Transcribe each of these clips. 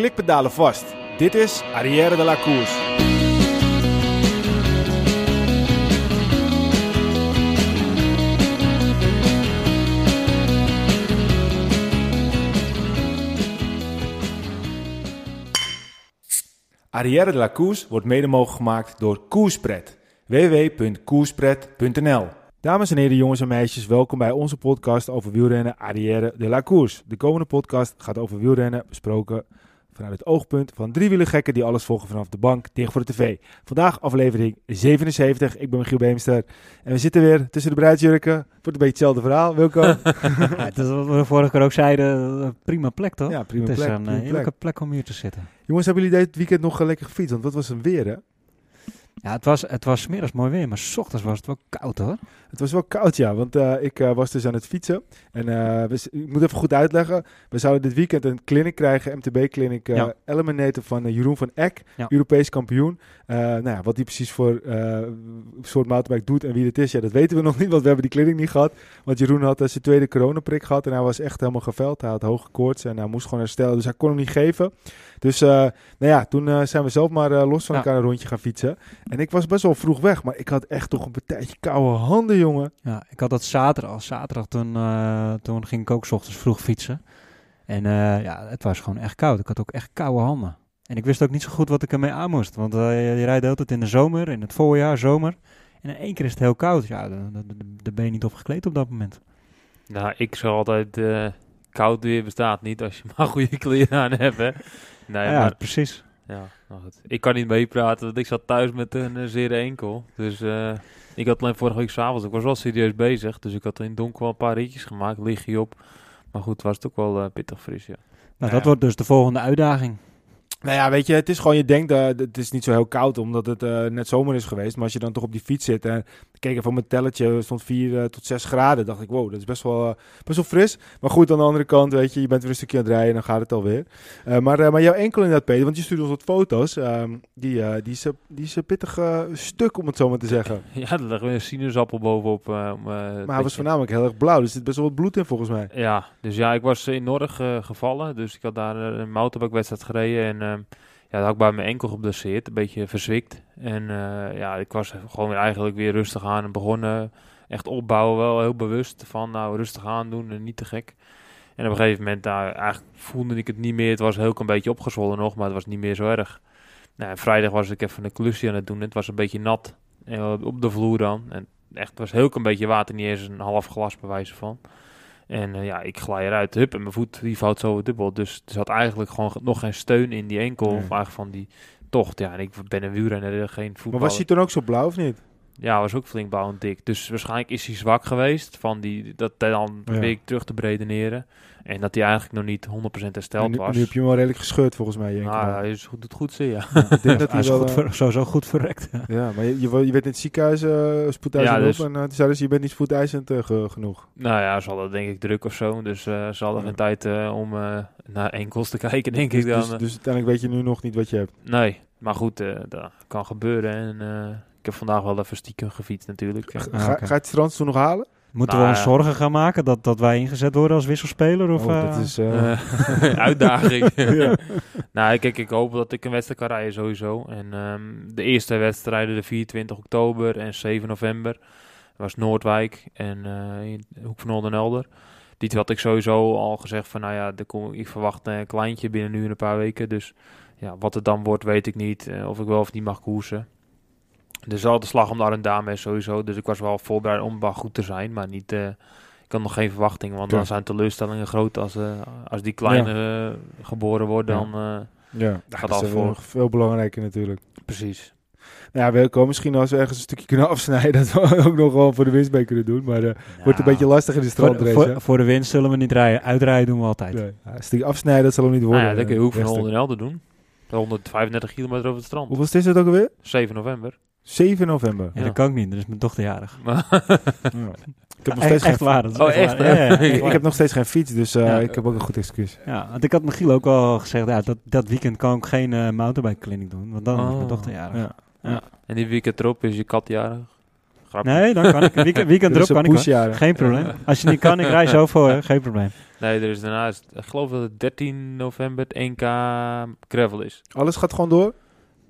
klikpedalen vast. Dit is Arrière de la Course. Arrière de la Course wordt mede mogelijk gemaakt door Koerspret. www.koerspret.nl Dames en heren, jongens en meisjes, welkom bij onze podcast over wielrennen Arrière de la Course. De komende podcast gaat over wielrennen, besproken vanuit het oogpunt van drie gekken die alles volgen vanaf de bank tegen voor de tv. Vandaag aflevering 77. Ik ben Michiel Beemster en we zitten weer tussen de bruidsjurken. Het wordt een beetje hetzelfde verhaal. Ja, het is wat we vorige keer ook zeiden, een prima plek toch? Ja, prima het is plek. een prima eh, heerlijke plek. plek om hier te zitten. Jongens, hebben jullie dit weekend nog lekker gefietst? Want wat was een weer, hè? Ja, het was, het was 's middags mooi weer, maar 's ochtends was het wel koud hoor. Het was wel koud, ja, want eh, ik eh, was dus aan het fietsen. En eh, we, ik moet even goed uitleggen. We zouden dit weekend een clinic krijgen, MTB-clinic, Ja. Eliminator van Jeroen van Eck, Ja. Europees kampioen. Nou ja, wat hij precies voor soort mountainbike doet en wie het is, ja, dat weten we nog niet, want we hebben die clinic niet gehad. Want Jeroen had zijn tweede coronaprik gehad en hij was echt helemaal geveld. Hij had hoge koorts en hij moest gewoon herstellen, dus hij kon hem niet geven. Dus nou ja, toen zijn we zelf maar los van elkaar een rondje gaan fietsen. En ik was best wel vroeg weg, maar ik had echt toch een partijtje koude handen, jongen. Ja, ik had dat zaterdag, al zaterdag toen, eh, toen ging ik ook 's ochtends vroeg fietsen. En eh, ja, het was gewoon echt koud. Ik had ook echt koude handen. En ik wist ook niet zo goed wat ik ermee aan moest. Want eh, je, je rijdt altijd in de zomer, in het voorjaar, zomer. En in één keer is het heel koud. Ja, daar- daar ben je niet op gekleed op dat moment. Nou, ik zeg altijd, eh, koud weer bestaat niet als je maar goede kleren aan hebt, hè. Nee, ja, maar precies. ja, nou goed. ik kan niet meepraten, want ik zat thuis met een uh, zere enkel. Dus eh, ik had alleen vorige week s'avonds, ik was wel serieus bezig. Dus ik had in het donker wel een paar ritjes gemaakt, lig je op. Maar goed, was het ook wel eh, pittig fris, ja. Nou, Ja. dat wordt dus de volgende uitdaging. Nou ja, weet je, het is gewoon, je denkt, uh, het is niet zo heel koud omdat het uh, net zomer is geweest. Maar als je dan toch op die fiets zit en keek even op mijn telletje, stond 4 uh, tot 6 graden. dacht ik, wow, dat is best wel, uh, best wel fris. Maar goed, aan de andere kant, weet je, je bent weer een stukje aan het rijden en dan gaat het alweer. Uh, maar, maar jouw enkel inderdaad, Peter, want je stuurde ons wat foto's. Um, die, die, is, die is een pittig stuk, om het zo maar te zeggen. Ja, er lag weer een sinaasappel bovenop. maar hij was voornamelijk heel erg blauw, dus er zit best wel wat bloed in volgens mij. Ja, dus ja, ik was in Norg gevallen. Dus ik had daar een mountainbike-wedstrijd gereden en... ja, dat had ik bij mijn enkel geblesseerd, een beetje verzwikt. En uh, ja, ik was gewoon weer eigenlijk weer rustig aan en begonnen echt opbouwen, wel heel bewust van nou rustig aan doen en niet te gek. En op een gegeven moment, nou, eigenlijk voelde ik het niet meer. Het was heel een beetje opgezwollen nog, maar het was niet meer zo erg. Nou, vrijdag was ik even een klusje aan het doen. Het was een beetje nat uh, op de vloer dan. En echt, het was heel een beetje water, niet eens een half glas bij wijze van. En uh, ja, ik glij eruit, hup, en mijn voet die vouwt zo dubbel. Dus er zat eigenlijk gewoon nog geen steun in die enkel, nee. eigenlijk van die tocht. Ja, en ik ben een wielrenner, geen voetbal. Maar was hij toen ook zo blauw of niet? Ja, was ook flink blauw en dik. Dus waarschijnlijk is hij zwak geweest van die, dat dan ja. ik terug te bredeneren. En dat hij eigenlijk nog niet 100% hersteld nu, was. Nu heb je hem wel redelijk gescheurd volgens mij. Nou, hij is goed, doet goed zie, ja. ja ik denk dat hij hij wel, goed ver, sowieso goed verrekt. Ja, ja maar je, je, je bent in het ziekenhuis uh, spoedeisend ja, dus, op en uh, ze, je bent niet spoedeisend uh, ge, genoeg. Nou ja, ze hadden denk ik druk of zo. Dus ze hadden geen tijd eh, om naar enkels te kijken, denk dus, ik dan. Dus, dus, uiteindelijk weet je nu nog niet wat je hebt? Nee, maar goed, eh, dat kan gebeuren. En eh, ik heb vandaag wel even stiekem gefietst natuurlijk. Ga, ga, ga je het strand toen nog halen? Moeten Nou, we ons zorgen gaan maken dat, dat wij ingezet worden als wisselspeler? Of, oh, uh... dat is uh... uitdaging. ja. Nou, kijk, ik hoop dat ik een wedstrijd kan rijden sowieso. En um, de eerste wedstrijden de 24 oktober en 7 november was Noordwijk en uh, in Hoek van Oldenelder. Die had ik sowieso al gezegd van, nou ja, kom, ik verwacht een kleintje binnen nu en een paar weken. Dus ja, wat het dan wordt, weet ik niet. Uh, of ik wel of niet mag koersen. Dus al de slag om de Arendame is sowieso. Dus ik was wel voorbereid om wel goed te zijn. Maar niet, uh, ik had nog geen verwachtingen. Want ja. dan zijn teleurstellingen groot als, uh, als die kleine ja. geboren worden. Dan uh, ja. gaat dat is voor. veel belangrijker natuurlijk. Precies. Nou ja, welkom. Misschien als we ergens een stukje kunnen afsnijden, dat we ook nog wel voor de winst mee kunnen doen. Maar uh, wordt een beetje lastig in de strandrace. Voor, voor, voor, de winst zullen we niet rijden. Uitrijden doen we altijd. Nee. Ja, een stukje afsnijden, dat zal hem niet worden. Nou ja, dat kun je hoeven van Oldenel te doen. 135 kilometer over het strand. Hoeveel is het ook alweer? 7 november. 7 november. Ja, ja. dat kan ik niet, dat is mijn dochter jarig. ja. Ik heb nog steeds echt geen... waar. Dat oh, echt? Waar. Ja, ja, ik, ik heb nog steeds geen fiets, dus uh, ja. ik heb ook een goed excuus. Ja, want ik had Michiel ook al gezegd, ja, dat, dat weekend kan ik geen uh, mountainbike clinic doen, want dan oh. is mijn dochter jarig. Ja. Ja. En die weekend erop is je kat jarig. grapje. Nee, dan kan ik. Weekend, weekend erop kan ik. Geen probleem. Als je niet kan, ik rij zo voor, hè. geen probleem. Nee, er is daarnaast, ik geloof dat het 13 november het 1K gravel is. Alles gaat gewoon door?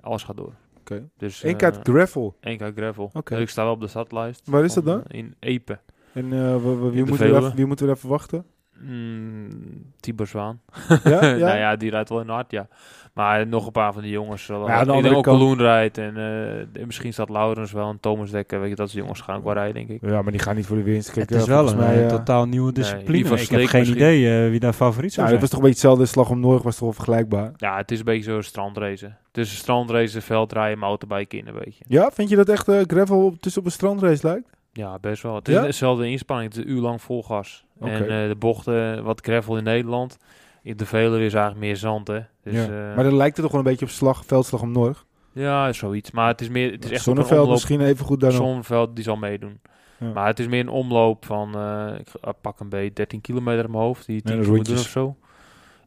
Alles gaat door. Oké. Dus, Eén eh, keer gravel. 1K gravel. Oké. Dus ik sta wel op de stadlijst. Waar is dat dan? eh, In Epe. En eh, wie, moeten we even, wie moeten we even wachten? Mm, Tibor Zwaan. Ja? ja? nou ja, die rijdt wel in hard, ja. Maar nog een paar van die jongens. Wel, Ja, de ik andere denk ook rijdt. En eh, misschien staat Laurens wel en Thomas Dekker. Weet je, dat soort jongens gaan ook wel rijden, denk ik. Ja, maar die gaan niet voor de winst. Kijk, het is eh, wel een mij, eh, eh, totaal nieuwe discipline. Ik heb geen misschien. idee eh, wie daar favoriet zou Ja, zijn. dat was toch een beetje hetzelfde. Slag om Noord was toch wel vergelijkbaar. Ja, het is een beetje zo'n strandrace. Tussen strandrace, veldrijden, motorbike in een beetje. Ja, vind je dat echt eh, gravel op, tussen op een strandrace lijkt? Ja, best wel. Het Ja? is dezelfde inspanning. Het is een uur lang vol gas. En eh, de bochten, wat gravel in Nederland. In de Veluwe is eigenlijk meer zand, hè. Dus, ja. eh, maar dan lijkt het toch wel een beetje op slag, veldslag om Noord. ja, zoiets. Maar het is meer, het is echt Zonneveld omloop. misschien even goed daar nog. Zonneveld, die zal meedoen. Ja. Maar het is meer een omloop van, eh, ik pak een beetje 13 kilometer in mijn hoofd, die je 10 de keer moet doen of zo.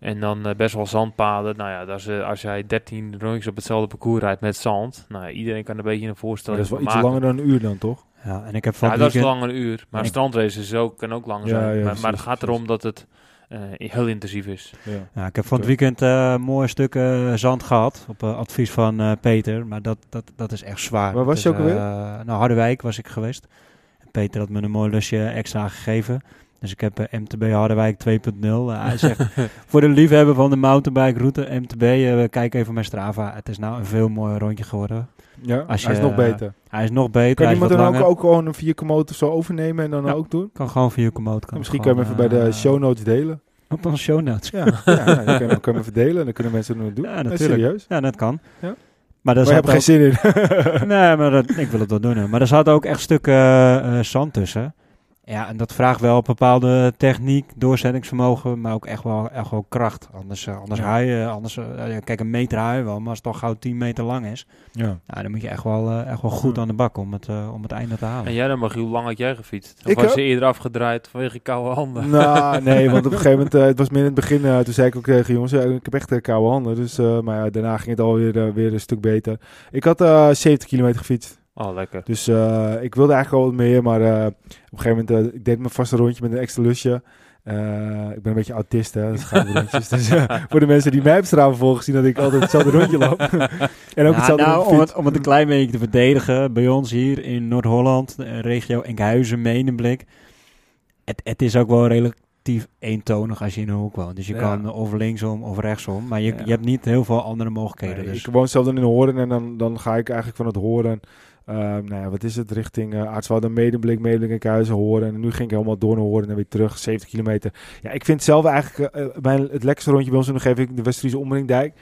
En dan eh, best wel zandpaden. Nou ja, dat is, als jij 13 rondjes op hetzelfde parcours rijdt met zand, nou ja, iedereen kan er een beetje een voorstelling dat is wel iets maken. langer dan een uur dan, toch? Ja, en ik heb van Ja, dat is weekend... langer een uur. Maar een strandrace is ook, kan ook langer Ja, zijn. ja, maar, maar precies, het gaat precies. erom dat het heel intensief is. Ja. Ja, ik heb van het weekend eh mooie stukken zand gehad. Op eh, advies van eh, Peter. Maar dat, dat, dat is echt zwaar. Waar was Het je ook alweer? eh, nou, Harderwijk was ik geweest. En Peter had me een mooi lusje extra gegeven. Dus ik heb eh, MTB Harderwijk 2.0. Eh, hij zegt, voor de liefhebber van de mountainbike route MTB, eh, kijk even mijn Strava. Het is nou een veel mooier rondje geworden. Ja, Als hij is je, nog eh, beter. Hij is nog beter. Kan iemand dan ook, langer. ook gewoon een 4 of zo overnemen en dan Ja. ook doen? Kan gewoon via Komoot. En misschien kunnen we hem even bij de show notes delen. Op onze show notes. Ja, ja, dan kunnen we kunnen we even delen en dan kunnen mensen het doen. Ja, natuurlijk. serieus. Ja, dat kan. Ja. Maar Maar je hebt geen zin in. Nee, maar dat, ik wil het wel doen. hè. Maar er zat ook echt stukken eh, eh, zand tussen. Ja, en dat vraagt wel bepaalde techniek, doorzettingsvermogen, maar ook echt wel, echt wel kracht. Anders, eh, anders Ja. je, anders, eh, ja, kijk, een meter haal je wel, maar als het toch gauw 10 meter lang is, ja. nou, dan moet je echt wel, eh, echt wel goed Ja. aan de bak om het, eh, om het einde te halen. En jij dan, Magiel, hoe lang had jij gefietst? Of Ik was je eerder afgedraaid vanwege koude handen? Nou, nee, want op een gegeven moment, eh, het was meer in het begin, eh, toen zei ik ook tegen jongens, ja, ik heb echt eh, koude handen. Dus, eh, maar ja, daarna ging het alweer eh, weer een stuk beter. Ik had eh 70 kilometer gefietst. Oh, lekker. Dus eh, ik wilde eigenlijk al wat meer, maar eh, op een gegeven moment, eh, ik deed mijn vaste rondje met een extra lusje. Ik ben een beetje autist, hè, dus rondjes. Voor de mensen die mij op straat volgen, zien dat ik altijd hetzelfde rondje loop. en ook hetzelfde nou, om, het, om het een klein beetje te verdedigen, bij ons hier in Noord-Holland, regio Enkhuizen, Medemblik, het, het is ook wel relatief eentonig als je in een hoek woont. Dus je Ja. kan of linksom of rechtsom, maar je, Ja. je hebt niet heel veel andere mogelijkheden. Nee, dus. Ik woon zelf dan in Horen en dan, dan ga ik eigenlijk van het Horen, nou ja, wat is het, richting uh, Aartswoude, Medemblik, Medemblik en Kuizen, Horen. En nu ging ik helemaal door naar Horen en weer terug, 70 kilometer. Ja, ik vind zelf eigenlijk, eh, mijn, het lekkerste rondje bij ons, dan geef ik de Omringdijk.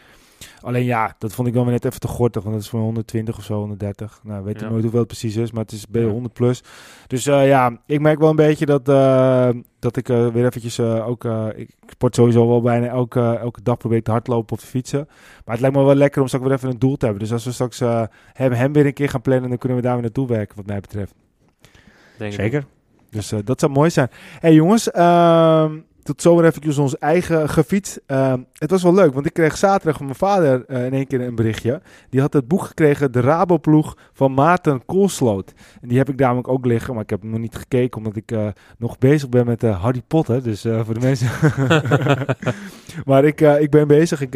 Alleen ja, dat vond ik dan weer net even te gortig, want dat is voor 120 of zo, 130. Nou, weet ik Ja. nooit hoeveel het precies is, maar het is bij Ja. 100 plus. Dus eh, ja, ik merk wel een beetje dat, eh, dat ik eh, weer eventjes ook... ik sport sowieso wel bijna elke, elke dag probeer ik te hardlopen of te fietsen. Maar het lijkt me wel lekker om straks weer even een doel te hebben. Dus als we straks hem, hem weer een keer gaan plannen, dan kunnen we daar weer naartoe werken, wat mij betreft. Denk ik. Zeker. Dus dat zou mooi zijn. hey, jongens, ehm, tot zover eventjes ons eigen gefietst. Het was wel leuk, want ik kreeg zaterdag van mijn vader eh, in één keer een berichtje. Die had het boek gekregen, De Raboploeg van Maarten Koolsloot. En die heb ik namelijk ook liggen, maar ik heb hem nog niet gekeken, omdat ik eh, nog bezig ben met eh, Harry Potter. Dus voor de mensen... maar ik, ik ben bezig. Ik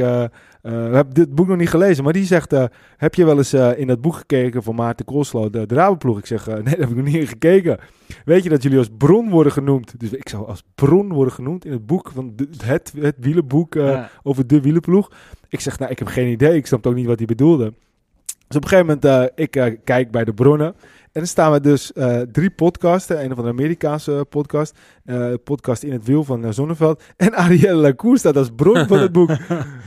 heb dit boek nog niet gelezen, maar die zegt... heb je wel eens in dat boek gekeken van Maarten Koolsloot, de, de Raboploeg? Ik zeg, nee, daar heb ik nog niet in gekeken. Weet je dat jullie als bron worden genoemd? Dus ik zou als bron worden genoemd in het boek van het, het wielenboek Ja. Over de wielenploeg. Ik zeg, nou, ik heb geen idee. Ik snap ook niet wat hij bedoelde. Dus op een gegeven moment, eh, ik eh, kijk bij de bronnen. En dan staan we dus eh, drie podcasten. Een van de Amerikaanse podcast. eh, podcast in het wiel van eh, Zonneveld. En Arielle Lacour staat als bron van het boek.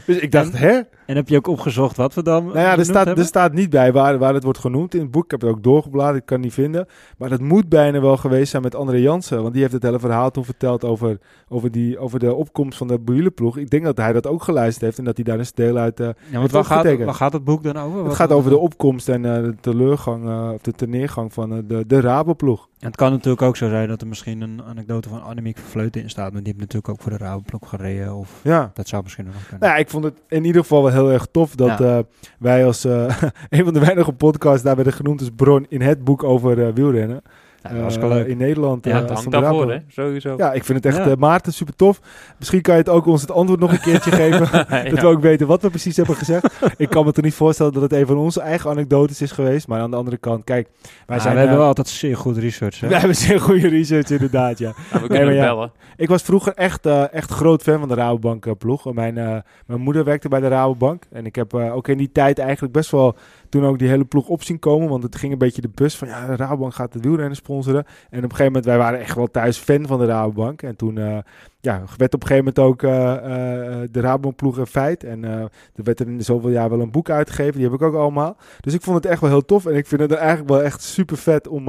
Dus ik dacht, hè? En heb je ook opgezocht wat we dan Nou ja, er staat, er staat niet bij waar, waar het wordt genoemd in het boek. Ik heb het ook doorgebladerd, ik kan het niet vinden. Maar dat moet bijna wel geweest zijn met André Jansen. Want die heeft het hele verhaal toen verteld over, over, die, over de opkomst van de wielerploeg. Ik denk dat hij dat ook geluisterd heeft en dat hij daar een deel uit... eh, Ja, want waar gaat, waar gaat het boek dan over? het Wat- gaat over de opkomst en de teleurgang, of de teneergang van eh, de, de Raboploeg. En het kan natuurlijk ook zo zijn dat er misschien een anekdote van Annemiek Vervleuten in staat. Maar die heeft natuurlijk ook voor de Rabobank gereden. Of Ja. dat zou misschien nog kunnen. Nou ja, ik vond het in ieder geval wel heel erg tof dat Ja. eh, wij als eh, een van de weinige podcasts daar werden genoemd als bron in het boek over wielrennen. Ja, dat was wel Eh, leuk. In Nederland. Ja, eh, het als hangt daarvoor, hè? Sowieso. Ja, ik vind het echt, Ja. eh, Maarten, super tof. Misschien kan je het ook ons het antwoord nog een keertje geven. Dat we ook weten wat we precies hebben gezegd. ik kan me toch niet voorstellen dat het een van onze eigen anekdotes is geweest. Maar aan de andere kant, kijk, wij Ah, zijn... we hebben eh, wel altijd zeer goed research. Hè? wij hebben zeer goede research inderdaad, ja. Nou, we kunnen ja. bellen. Ik was vroeger echt, eh, echt groot fan van de Rabobank eh, ploeg. Mijn, eh, mijn moeder werkte bij de Rabobank. En ik heb eh, ook in die tijd eigenlijk best wel toen ook die hele ploeg op zien komen. Want het ging een beetje de bus van ja, de Rabobank gaat de wielrennen sponsoren. En op een gegeven moment, wij waren echt wel thuis fan van de Rabobank. En toen eh, ja, werd op een gegeven moment ook eh, eh, de Rabobank ploeg een feit. En er werd er in zoveel jaar wel een boek uitgegeven. Die heb ik ook allemaal. Dus ik vond het echt wel heel tof. En ik vind het eigenlijk wel echt super vet om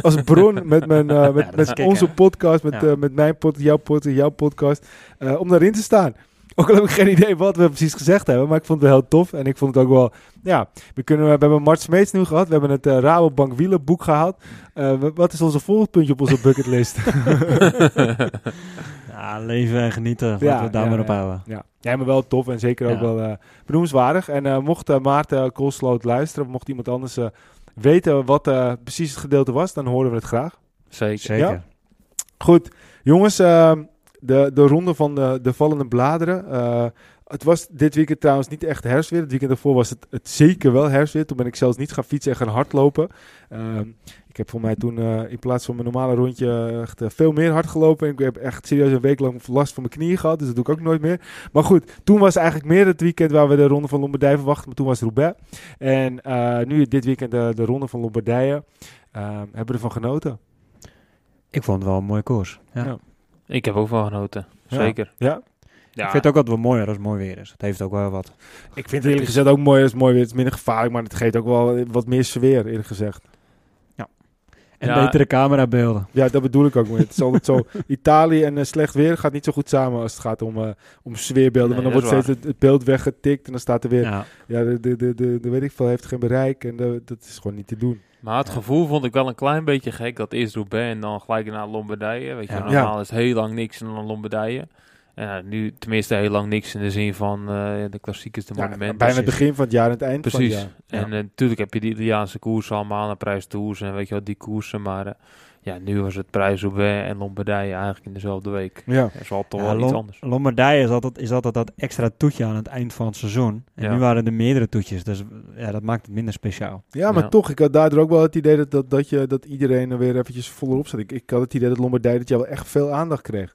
als bron met, mijn, met, onze podcast, met, Ja. met mijn podcast, jouw podcast, jouw podcast, om daarin te staan. Ook al heb ik geen idee wat we precies gezegd hebben, maar ik vond het wel heel tof. En ik vond het ook wel, ja, we, kunnen, we hebben Mart Smeets nu gehad, we hebben het eh, Rabobank wielenboek gehaald. Eh, w- wat is onze volgende puntje op onze bucketlist? Ja, leven en genieten. Laten Ja, we het daar ja, maar op ja. houden. ja. ja, maar wel tof en zeker ook wel eh benoemenswaardig. En eh, mocht eh, Maarten Koolsloot luisteren, mocht iemand anders eh, weten wat eh, precies het gedeelte was, dan horen we het graag. Zeker. Goed, jongens, ehm, de, de ronde van de, de vallende bladeren. Eh, het was dit weekend trouwens niet echt herfstweer. Het weekend daarvoor was het, het zeker wel herfstweer. Toen ben ik zelfs niet gaan fietsen en gaan hardlopen. Ehm, ik heb voor mij toen eh, in plaats van mijn normale rondje echt eh, veel meer hard gelopen. En ik heb echt serieus een week lang last van mijn knieën gehad. Dus dat doe ik ook nooit meer. Maar goed, toen was eigenlijk meer het weekend waar we de ronde van Lombardije verwachten. Maar toen was Roubaix. En nu dit weekend de, de ronde van Lombardije. Ehm, hebben we ervan genoten. Ik vond het wel een mooie koers. Ja. Ja. Ik heb ook wel genoten. Ja. Zeker. Ja, Ja. Ik vind het ook altijd wel mooier als het mooi weer is. Het heeft ook wel wat. Ik vind het eerlijk gezegd ook mooi als het mooi weer. Het is minder gevaarlijk, maar het geeft ook wel wat meer sfeer, eerlijk gezegd. En Ja. betere camerabeelden. Ja, dat bedoel ik ook. mee. Het is altijd zo. Italië en eh, slecht weer gaat niet zo goed samen als het gaat om, eh, om sfeerbeelden. Nee, want dan wordt is steeds het, het beeld weggetikt en dan staat er weer... Ja, Ja. de, de, de, de, de weet ik veel heeft geen bereik en de- dat is gewoon niet te doen. Maar het Ja. gevoel vond ik wel een klein beetje gek. Dat eerst Roubaix en dan gelijk naar Lombardije. Weet je, Ja. normaal is heel lang niks en dan Lombardije. En ja, nu tenminste heel lang niks in de zin van eh, de klassiekers, de Ja, monumenten. bijna het begin van het jaar en het eind van Precies. het jaar. En eh, natuurlijk heb je die Italiaanse koersen allemaal, een prijs tours en weet je wel, die koersen. Maar eh, ja, nu was het prijs Roubaix en Lombardije eigenlijk in dezelfde week. Ja. Dat is wel toch Ja, wel iets anders. Lombardije is altijd, is altijd dat extra toetje aan het eind van het seizoen. En Ja. nu waren er meerdere toetjes. Dus ja, dat maakt het minder speciaal. Ja, maar Ja. toch, ik had daardoor ook wel het idee dat, dat, dat, je, dat iedereen er weer eventjes volop zat. Ik, ik had het idee dat Lombardije dit jaar wel echt veel aandacht kreeg.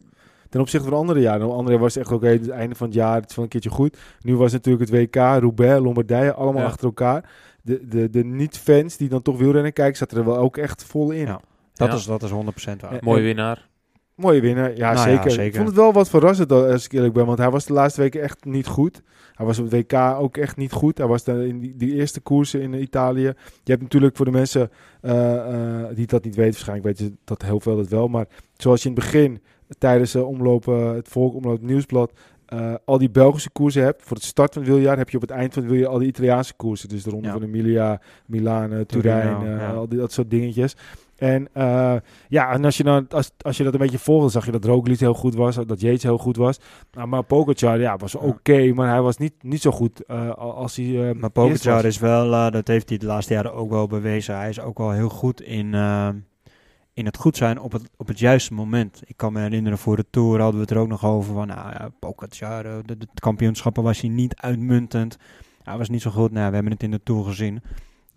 Ten opzichte van andere jaren. Andere jaren was het echt oké, het einde van het jaar, het is wel een keertje goed. Nu was het natuurlijk het WK, Roubaix, Lombardije, allemaal Ja. achter elkaar. De, de, de niet-fans die dan toch wielrennen kijken, zaten er wel ook echt vol in. Ja. Dat, Ja. is, dat is 100% waar. Ja. Mooie winnaar. Mooie winnaar, ja, Nou ja, zeker. Ik vond het wel wat verrassend eh, als ik eerlijk ben, want hij was de laatste weken echt niet goed. Hij was op het WK ook echt niet goed. Hij was daar in die, die eerste koersen in Italië. Je hebt natuurlijk voor de mensen eh, eh, die dat niet weten, waarschijnlijk weten ze dat heel veel dat wel. Maar zoals je in het begin tijdens uh, omlopen, het volk, omloop, het nieuwsblad, eh, al die Belgische koersen hebt. Voor het start van het wieljaar heb je op het eind van het wieljaar al die Italiaanse koersen. Dus de ronde Ja. van Emilia, Milaan, eh, Turijn, eh, ja. al die, dat soort dingetjes. En eh, ja, en als je, dan, als, als je dat een beetje volgde, zag je dat Roglic heel goed was, dat Yates heel goed was. Nou, maar Pogacar, ja, was oké, maar hij was niet, niet zo goed eh, als hij eh, Maar Pogacar is wel, dat heeft hij de laatste jaren ook wel bewezen. Hij is ook wel heel goed in, in het goed zijn op het, op het juiste moment. Ik kan me herinneren, voor de Tour hadden we het er ook nog over van, nou ja, Pogacar, de, de kampioenschappen was hij niet uitmuntend. Hij was niet zo goed. Nou, we hebben het in de Tour gezien.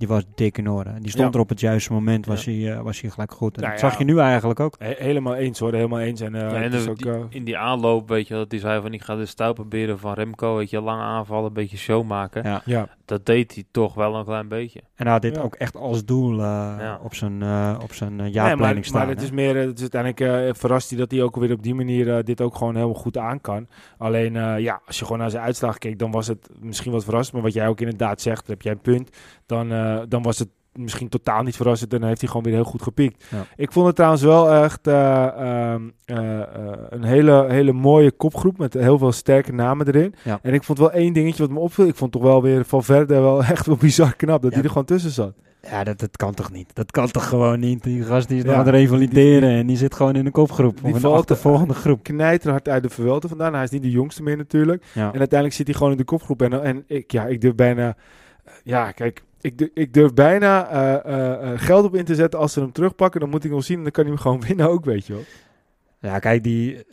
Die was dik in orde. Die stond Ja. er op het juiste moment, was, hij, eh, was hij gelijk goed. En Nou dat ja. zag je nu eigenlijk ook. He- helemaal eens hoor, helemaal eens. En, eh, Ja, en het is de- ook, die- eh, in die aanloop, weet je, dat hij zei van ik ga de stijl proberen van Remco, weet je, lang aanvallen, een beetje show maken. Ja. Dat deed hij toch wel een klein beetje. En hij had dit Ja. ook echt als doel eh, Ja. op zijn, eh, op zijn eh, Nee, jaarplanning maar, staan. maar het is meer, het is uiteindelijk eh, verrast hij dat hij ook weer op die manier dit ook gewoon heel goed aan kan. Alleen, eh, ja, als je gewoon naar zijn uitslag keek, dan was het misschien wat verrassend. Maar wat jij ook inderdaad zegt, heb jij een punt. Dan, eh, dan was het misschien totaal niet verrassend en dan heeft hij gewoon weer heel goed gepiekt. Ja. Ik vond het trouwens wel echt eh, ehm, eh, eh, een hele, hele mooie kopgroep met heel veel sterke namen erin. Ja. En ik vond wel één dingetje wat me opviel. Ik vond toch wel weer van verder wel echt wel bizar knap dat hij er gewoon tussen zat. Ja, dat, dat kan toch niet? Dat kan toch gewoon niet? Die gast die is nog aan het revalideren en die zit gewoon in de kopgroep. die of in de valt- achtervolgende groep. knijterhard uit de Vuelta vandaan. Hij is niet de jongste meer natuurlijk. Ja. En uiteindelijk zit hij gewoon in de kopgroep. En, en ik, ja, ik durf bijna... Ja, kijk, ik, durf- ik durf bijna eh, eh, eh, geld op in te zetten. Als ze hem terugpakken, dan moet ik nog zien. En dan kan hij hem gewoon winnen ook, weet je wel. Ja, kijk, die,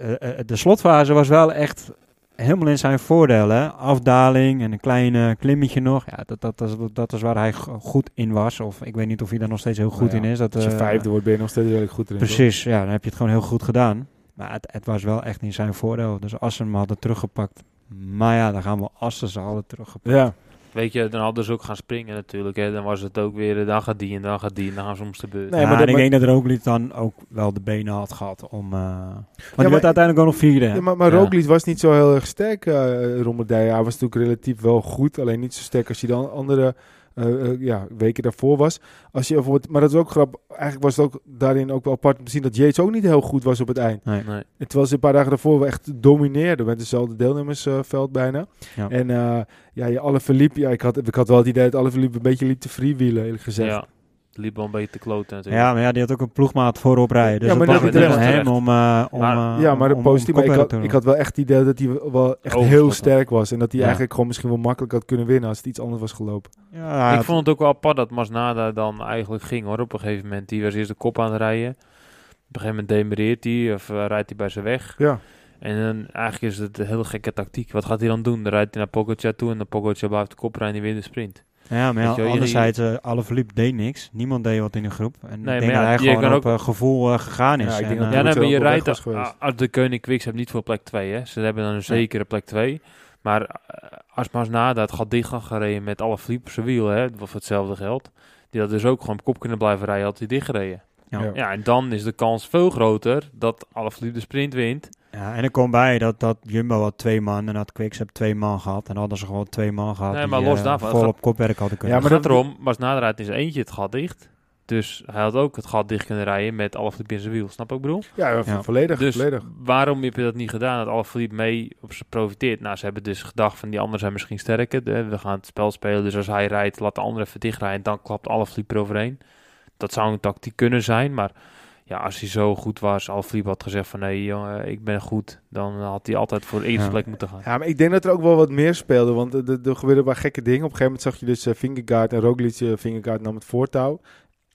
de slotfase was wel echt helemaal in zijn voordeel. Hè? Afdaling en een klein klimmetje nog. Ja, dat, dat, dat, dat is waar hij go- goed in was. Of ik weet niet of hij daar nog steeds heel goed Nou ja, in is. Dat, Als je vijfde wordt, ben je nog steeds redelijk goed toch? Precies, ja, dan heb je het gewoon heel goed gedaan. Maar het, het was wel echt in zijn voordeel. Dus als ze hem hadden teruggepakt. Maar ja, dan gaan we als ze ze hadden teruggepakt. Ja, Weet je, dan hadden ze ook gaan springen natuurlijk. Hè. Dan was het ook weer, eh, dan gaat die en dan gaat die en dan gaan ze om de beurt. Nee, ja, maar en dat- ik maar- denk dat Roglic dan ook wel de benen had gehad om... eh want die werd uiteindelijk ook nog vierde. Ja, maar, maar Ja. Roglic was niet zo heel erg sterk, eh Rombardije. Hij was natuurlijk relatief wel goed, alleen niet zo sterk als hij dan andere eh, eh, ja, weken daarvoor was. Als je bijvoorbeeld, maar dat is ook grappig. Eigenlijk was het ook daarin ook wel apart om te zien dat Yates ook niet heel goed was op het eind. Nee. Nee. En terwijl ze een paar dagen daarvoor wel echt domineerden met dezelfde deelnemersveld bijna. Ja. En eh, ja, je alle verliep. Ja, ik had, ik had wel het idee dat alle verliep een beetje liep te freewheelen, eerlijk gezegd. Ja, liep wel een beetje te kloten natuurlijk. Ja, maar ja, die had ook een ploegmaat voorop rijden. Dus Ja, maar dat was aan hem om, eh om, Maar- Ja, maar de om- om positief. Maar ik, had, ik had wel echt het idee dat hij wel echt heel sterk was. En dat hij Ja. eigenlijk gewoon misschien wel makkelijk had kunnen winnen als het iets anders was gelopen. Ja, ik vond het ook wel apart dat Masnada dan eigenlijk ging hoor. Op een gegeven moment, die was eerst de kop aan het rijden. Op een gegeven moment demereert hij of eh, rijdt hij bij zijn weg. Ja. En dan, eigenlijk is het een heel gekke tactiek. Wat gaat hij dan doen? Dan rijdt hij naar Pogacar toe en dan Pogacar blijft de kop rijden en die wint de sprint. Ja, maar je ja, anderzijds, alle verliep deed niks. Niemand deed wat in de groep. En Nee, ik maar denk ja, dat hij gewoon kan op ook- eh, gevoel eh, gegaan is. Ja, ik denk En, dat Ja, nee, maar je rijdt was a- geweest. als de Koning Quickstep niet voor plek 2. Hè. Ze hebben dan een zekere plek 2. Maar eh, als Masnada het gat dicht had gereden met alle fliep op zijn wiel, hè, wat voor hetzelfde geldt. Die had dus ook gewoon op kop kunnen blijven rijden, had hij dichtgereden. Ja. Ja. Ja, en dan is de kans veel groter dat alle fliep de sprint wint. Ja, en er komt bij dat, dat Jumbo had twee man en had Quickstep twee man gehad. En hadden ze gewoon twee man gehad Nee, die maar los eh, daarvan, vol op kopwerk hadden kunnen. Ja, maar dat- erom, Masnada rijdt in zijn eentje het gat dicht. Dus hij had ook het gat dicht kunnen rijden met alle fliep in zijn wiel. Snap ik bedoel? Ja, Ja. volledig. Dus volledig. waarom heb je dat niet gedaan? Dat Alaphilippe mee op ze profiteert. Nou, ze hebben dus gedacht van die anderen zijn misschien sterker. De- we gaan het spel spelen. Dus als hij rijdt, laat de andere even dichtrijden. Dan klapt Alaphilippe eroverheen. Dat zou een tactiek kunnen zijn. Maar ja, als hij zo goed was, Alaphilippe had gezegd van nee jongen, ik ben goed. Dan had hij altijd voor de eerste Ja. plek moeten gaan. Ja, maar ik denk dat er ook wel wat meer speelde. Want er, gebeurden wel gekke dingen. Op een gegeven moment zag je dus eh Vingegaard en Roglic. eh Vingegaard nam het voortouw.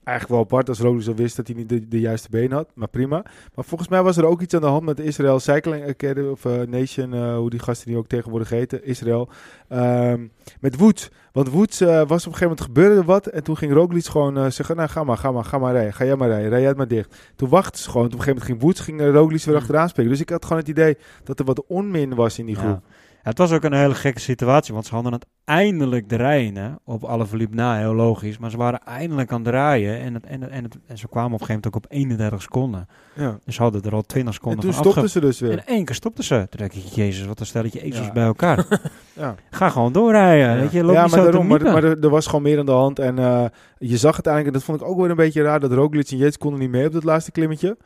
Eigenlijk wel apart als Roglic al wist dat hij niet de, de juiste been had. Maar prima. Maar volgens mij was er ook iets aan de hand met de Israel Cycling Academy of eh, Nation. eh, hoe die gasten die ook tegenwoordig heten. Israël. Ehm, met Woods. Want Woods eh, was op een gegeven moment gebeurde er wat. En toen ging Roglic gewoon zeggen. Nou ga maar, ga maar, ga maar rijden. Ga jij maar rijden. Rij jij het maar dicht. Toen wachtte ze gewoon. Toen op een gegeven moment ging Woods ging Roglic weer achteraan springen. Dus ik had gewoon het idee dat er wat onmin was in die groep. Ja, het was ook een hele gekke situatie, want ze hadden het eindelijk draaien op alle verliep na, heel logisch. Maar ze waren eindelijk aan het draaien en, het, en, het, en, het, en ze kwamen op een gegeven moment ook op 31 seconden. Ja. Dus ze hadden er al 20 En seconden toen van stopten ze dus weer. In één keer stopten ze. Toen dacht ik, jezus, wat een stelletje ezels Ja. bij elkaar. Ja, Ga gewoon doorrijden, Ja. weet je. Loop ja niet maar zo daarom. Maar, maar er, was gewoon meer aan de hand. En eh, je zag uiteindelijk, en dat vond ik ook weer een beetje raar, dat Roglic en Yates konden niet mee op dat laatste klimmetje.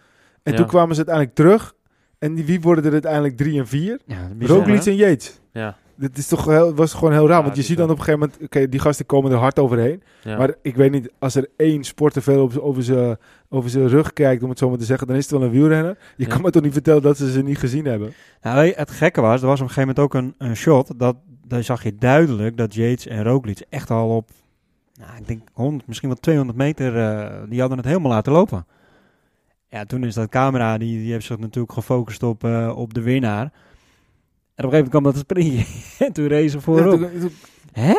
En toen kwamen ze uiteindelijk terug. En die, wie worden er uiteindelijk drie en vier? ja, Roglic en Yates. Ja, Dit is toch heel, was gewoon heel raar. Ja, want je ziet dan op een gegeven moment, oké, die gasten komen er hard overheen. ja. Maar ik weet niet, als er één sporter veel op, over zijn over zijn rug kijkt, om het zo maar te zeggen, dan is het wel een wielrenner. Je Ja. kan me toch niet vertellen dat ze ze niet gezien hebben? Nou, het gekke was, er was op een gegeven moment ook een, een shot, dat, daar zag je duidelijk dat Yates en Roglic echt al op, nou, ik denk 100, misschien wel 200 meter, eh, die hadden het helemaal laten lopen. Ja, toen is dat camera, die, die heeft zich natuurlijk gefocust op, eh, op de winnaar. En op een gegeven moment kwam dat sprintje en toen reed ze voorop. Ja, toen- toen- Hè?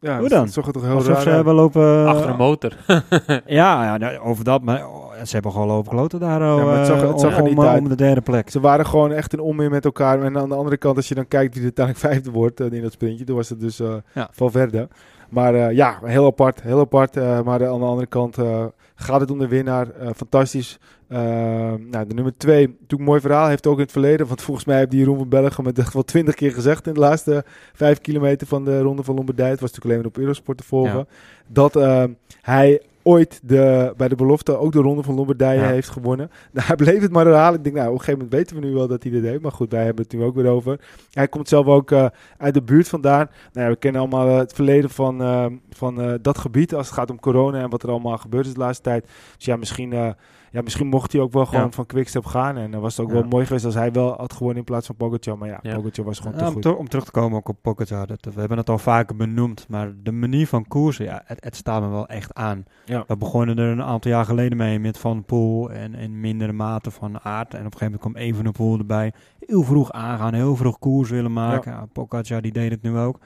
ja, Hoe dan? Zag er toch heel Alsof raar ze uit. hebben lopen... Achter een motor. Ja, ja nou, over dat, maar oh, ze hebben gewoon lopen kloten daar Ja, maar het zag- het zag om, niet om, uit. om de derde plek. Ze waren gewoon echt een onmeer met elkaar. En aan de andere kant, als je dan kijkt wie er uiteindelijk vijfde wordt eh, in dat sprintje, toen was het dus eh Ja. Valverde. Maar eh, ja, heel apart, heel apart. eh, maar aan de andere kant eh, gaat het om de winnaar. Fantastisch. Nou, de nummer twee, natuurlijk een mooi verhaal, heeft ook in het verleden. Want volgens mij heeft die Jeroen van Belgium het echt wel twintig keer gezegd in de laatste vijf kilometer van de Ronde van Lombardije. Het was natuurlijk alleen maar op Eurosport te volgen. Ja. Dat hij ooit de, bij de belofte ook de ronde van Lombardije Ja. heeft gewonnen. Nou, hij bleef het maar herhalen. Ik denk, nou, op een gegeven moment weten we nu wel dat hij dit deed. Maar goed, wij hebben het nu ook weer over. Hij komt zelf ook eh, uit de buurt vandaan. Nou ja, we kennen allemaal eh, het verleden van, eh, van dat gebied als het gaat om corona en wat er allemaal gebeurd is de laatste tijd. Dus ja, misschien, ja, misschien mocht hij ook wel gewoon Ja. van Quickstep gaan. En dan was het ook Ja. wel mooi geweest als hij wel had gewonnen in plaats van Pogacar. Maar ja, Ja. Pogacar was gewoon Ja, te om, goed. ter- om terug te komen ook op Pogacar, dat, we hebben het al vaker benoemd, maar de manier van koersen, ja, het, het staat me wel echt aan. Ja. We begonnen er een aantal jaar geleden mee met Van Poel en in mindere mate van aard. En op een gegeven moment kwam Evenepoel erbij. Heel vroeg aangaan, heel vroeg koers willen maken. Ja. Pogacar die deed het nu ook.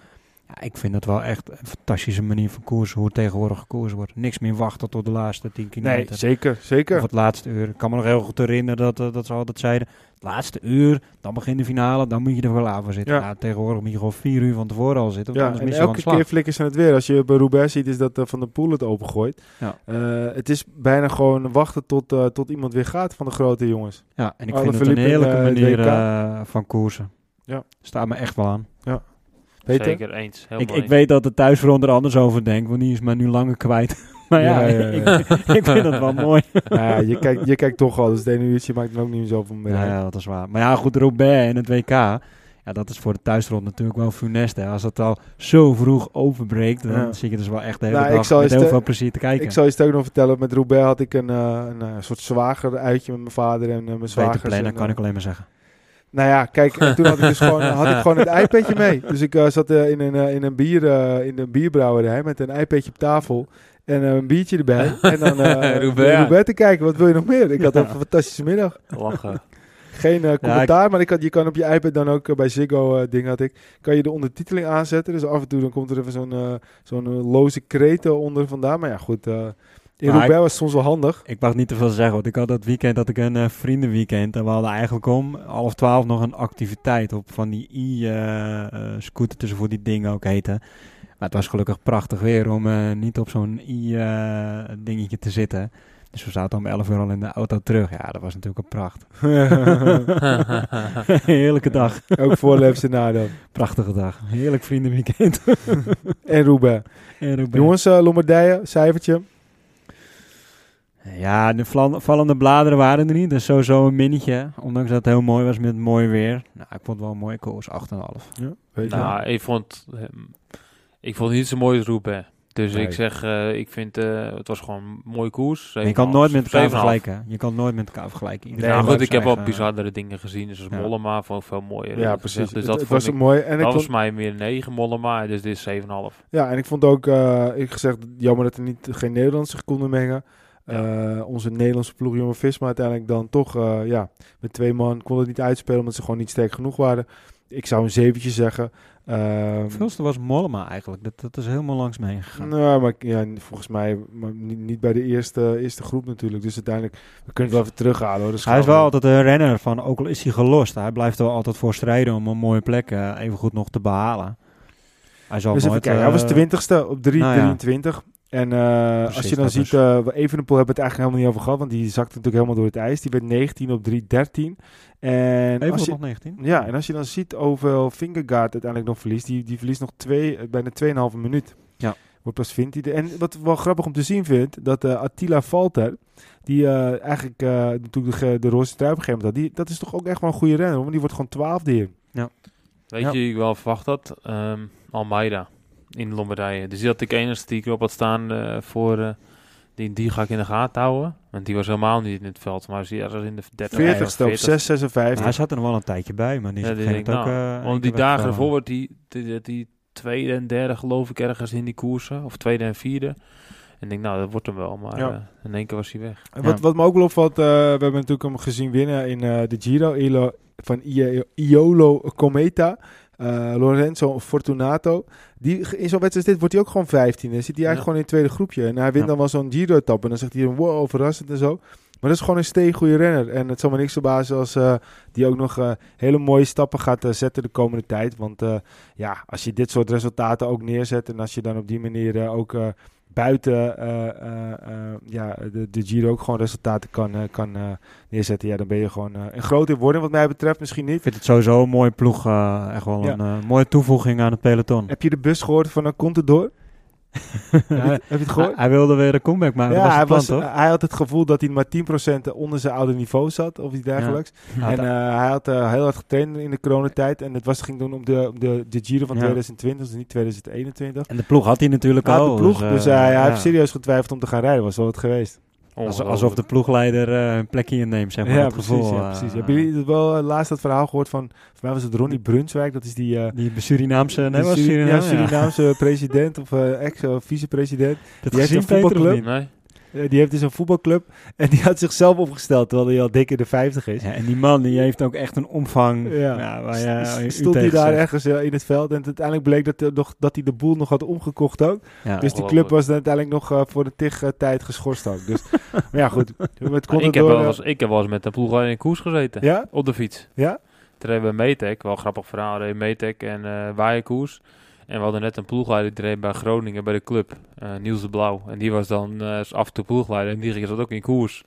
Ja, ik vind het wel echt een fantastische manier van koersen, hoe het tegenwoordig gekoerst wordt. Niks meer wachten tot de laatste 10 Nee, kilometer. zeker, zeker. Of het laatste uur. Ik kan me nog heel goed herinneren dat, eh, dat ze altijd zeiden... Het laatste uur, dan begint de finale, dan moet je er wel klaar voor zitten. Ja. Ja. tegenwoordig moet je gewoon vier uur van tevoren al zitten. Want Ja, anders en mis je van de elke keer flikken ze het weer. Als je bij Roubaix ziet, is dat eh, Van der Poel het opengooit. Ja. Eh, het is bijna gewoon wachten tot, tot iemand weer gaat van de grote jongens. Ja, en ik Alle vind het een heerlijke manier van koersen. Ja. Staat me echt wel aan. Peter? Zeker eens. Ik, ik weet dat de thuisfront er anders over denkt, want die is maar nu langer kwijt. maar ja, Ja, ja, ja. Ik, ik vind het wel mooi. Nou ja, je, kijkt, je kijkt toch al, dus het ene uurtje maakt er ook niet zoveel meer Ja, dat is waar. Maar ja, goed, Roubaix en het WK... Ja, dat is voor de thuisrond natuurlijk wel funest. Hè. Als het al zo vroeg overbreekt, dan Ja. zie je dus wel echt de hele Nou, ik dag zal met heel veel plezier te kijken. Ik zal je sterk nog vertellen, met Roubaix had ik een, eh, een, eh, soort zwager uitje met mijn vader en eh, mijn Beter zwagers. plannen, en, kan ik alleen maar zeggen. Nou ja, kijk, en toen had ik dus gewoon, had ik gewoon het iPadje mee. Dus ik eh, zat eh, in, een, eh, in, een bier, in een bierbrouwerij met een iPadje op tafel. En een biertje erbij. En dan. Roubaix te kijken. Wat wil je nog meer? Ik had Ja. een fantastische middag. Lachen. Geen commentaar, maar ik had, je kan op je iPad dan ook bij Ziggo ding had ik. Kan je de ondertiteling aanzetten. Dus af en toe dan komt er even zo'n zo'n loze kreten onder vandaan. Maar ja, goed. Eh, in Maar Roubaix was soms wel handig. Ik mag niet te veel zeggen, want ik had dat weekend dat ik een eh, vriendenweekend en we hadden eigenlijk om half twaalf nog een activiteit op van die i-scooter tussen voor die dingen ook heten. Maar het was gelukkig prachtig weer om eh, niet op zo'n i-dingetje te zitten. Dus we zaten om 11 uur al in de auto terug. Ja, dat was natuurlijk een pracht. Heerlijke dag. ook voorleefse nadeel. Prachtige dag. Heerlijk vriendenweekend. En Roubaix. En Roubaix. Jongens, eh, Lombardije, cijfertje. Ja, de vallende bladeren waren er niet. Dus sowieso een minnetje. Ondanks dat het heel mooi was met mooi weer. Nou, ik vond het wel een mooie koers. 8,5. Ja, weet je. nou, ik vond, ik vond het niet zo mooi als Roubaix. Dus Nee. ik zeg, eh, ik vind, eh, het was gewoon een mooie koers. Je kan nooit met elkaar 7,5. vergelijken. Je kan nooit met elkaar vergelijken. Iedereen Ja, goed, ik heb wel bizarre dingen gezien. Dus Ja. Mollema vond ik veel mooier. ja, precies. gezegd. Dus het, dat, het vond was ik, mooi. En ik dat vond, was mij meer 9 Mollema. Dus dit is 7,5. ja, en ik vond ook, eh, ik gezegd, jammer dat er niet, geen Nederlanders zich konden mengen. Eh, onze Nederlandse ploeg, Jonge Visma, uiteindelijk dan toch, eh, ja, met twee man kon het niet uitspelen omdat ze gewoon niet sterk genoeg waren. Ik zou een zeventje zeggen. Ehm, Veelste was Mollema eigenlijk. Dat, dat is helemaal langs me heen gegaan. Nou, maar ja, volgens mij maar niet, niet bij de eerste, eerste groep natuurlijk. Dus uiteindelijk, we kunnen het wel even terughalen hoor. Dus Hij is wel we- altijd een renner van, ook al is hij gelost, hij blijft er wel altijd voor strijden om een mooie plek eh, even goed nog te behalen. Hij zal Dus nooit... hij was eh, twintigste op 3, nou ja. 23. En eh, als je dan dat ziet, eh Evenepoel hebben we het eigenlijk helemaal niet over gehad, want die zakte natuurlijk helemaal door het ijs. Die werd 19 op 3, 13. En Even als je, nog 19. ja, en als je dan ziet hoeveel Fingergaard uiteindelijk nog verliest, die, die verliest nog twee, eh, bijna 2,5 minuut. Ja. Wordt pas vindt hij. En wat ik wel grappig om te zien vind, dat eh, Attila Valter, die eh, eigenlijk eh, natuurlijk de, de roze trui op een gegeven moment had, die, dat is toch ook echt wel een goede renner, want die wordt gewoon twaalfde hier. Weet Ja. je wie ik wel verwacht had? Ehm, Almeida in Lombardije. Dus die had ik enigste die ik erop had staan eh, voor... eh, die, die ga ik in de gaten houden. Want die was helemaal niet in het veld. Maar die ergens in de 30 40ste op 6, 56. hij zat er nog wel een tijdje bij, maar die is Ja, op die ik, ook... nou, eh, want die dagen ervoor wordt die, die, die tweede en derde geloof ik ergens in die koersen. Of tweede en vierde. En ik denk, nou, dat wordt hem wel. Maar Ja. in één keer was hij weg. En Wat, Ja. wat me ook wel opvalt, eh, we hebben natuurlijk hem gezien winnen in eh, de Giro Ilo, van I- Iolo Cometa. Eh, Lorenzo Fortunato. Die, in zo'n wedstrijd als dit wordt hij ook gewoon 15. Dan zit hij eigenlijk Ja. gewoon in het tweede groepje. En hij wint Ja. dan wel zo'n Giro-etappe. En dan zegt hij, wow, verrassend en zo. Maar dat is gewoon een steengoede renner. En het zal me niks verbazen als eh, die ook nog eh, hele mooie stappen gaat zetten de komende tijd. Want ja, als je dit soort resultaten ook neerzet... en als je dan op die manier ook eh, buiten eh, eh, eh, ja, de, de Giro ook gewoon resultaten kan, kan neerzetten... ja, dan ben je gewoon een groot in worden wat mij betreft. Misschien niet. Ik vind het sowieso een mooie ploeg. echt wel Ja. een mooie toevoeging aan het peloton. Heb je de bus gehoord van een Contador? Heb je het gehoord? hij wilde weer een comeback maken. Ja, hij, plan, was, toch? hij had het gevoel dat hij maar 10% onder zijn oude niveau zat, of iets dergelijks. Ja, en eh, hij had eh, heel hard getraind in de coronatijd. En het was, ging toen om de, om de, de Giro van Ja. 2020, dus niet 2021. en de ploeg had hij natuurlijk al. de ploeg, eh, dus hij, hij heeft serieus getwijfeld om te gaan rijden. Was wel wat geweest. Alsof, alsof de ploegleider eh, een plekje inneemt, zeg maar. ja, dat precies. gevoel, ja, eh, precies. Hebben jullie het wel eh, laatst dat verhaal gehoord van, voor mij was het Ronnie Brunswijk, dat is die... eh, Die Surinaamse, nee, die was Suri- Suriname, ja, Surinaamse president of ex- of vicepresident. Dat Die heeft een voetbalclub. niet? Nee. Eh, die heeft dus een voetbalclub en die had zichzelf opgesteld terwijl hij al dik in de 50 is. Ja, en die man die heeft ook echt een omvang. Ja. Ja, waar je, S- waar je stond hij daar zegt. ergens eh, in het veld. En uiteindelijk bleek dat, er nog, dat hij de boel nog had omgekocht ook. Ja. Dus die Ongelooflijk. club was uiteindelijk nog eh, voor de tig eh, tijd geschorst ook. Dus, maar ja, goed. Met Maar ik, heb wel eh, eens, ik heb wel eens met een ploeg in koers gezeten. Ja? Op de fiets. Ja? Toen reden we Metec, wel een grappig verhaal, Metec en eh Waaienkoers. En we hadden net een ploegleider bij Groningen bij de club, eh, Niels de Blauw. En die was dan eh, af en toe ploegleider en die ging zat ook in koers.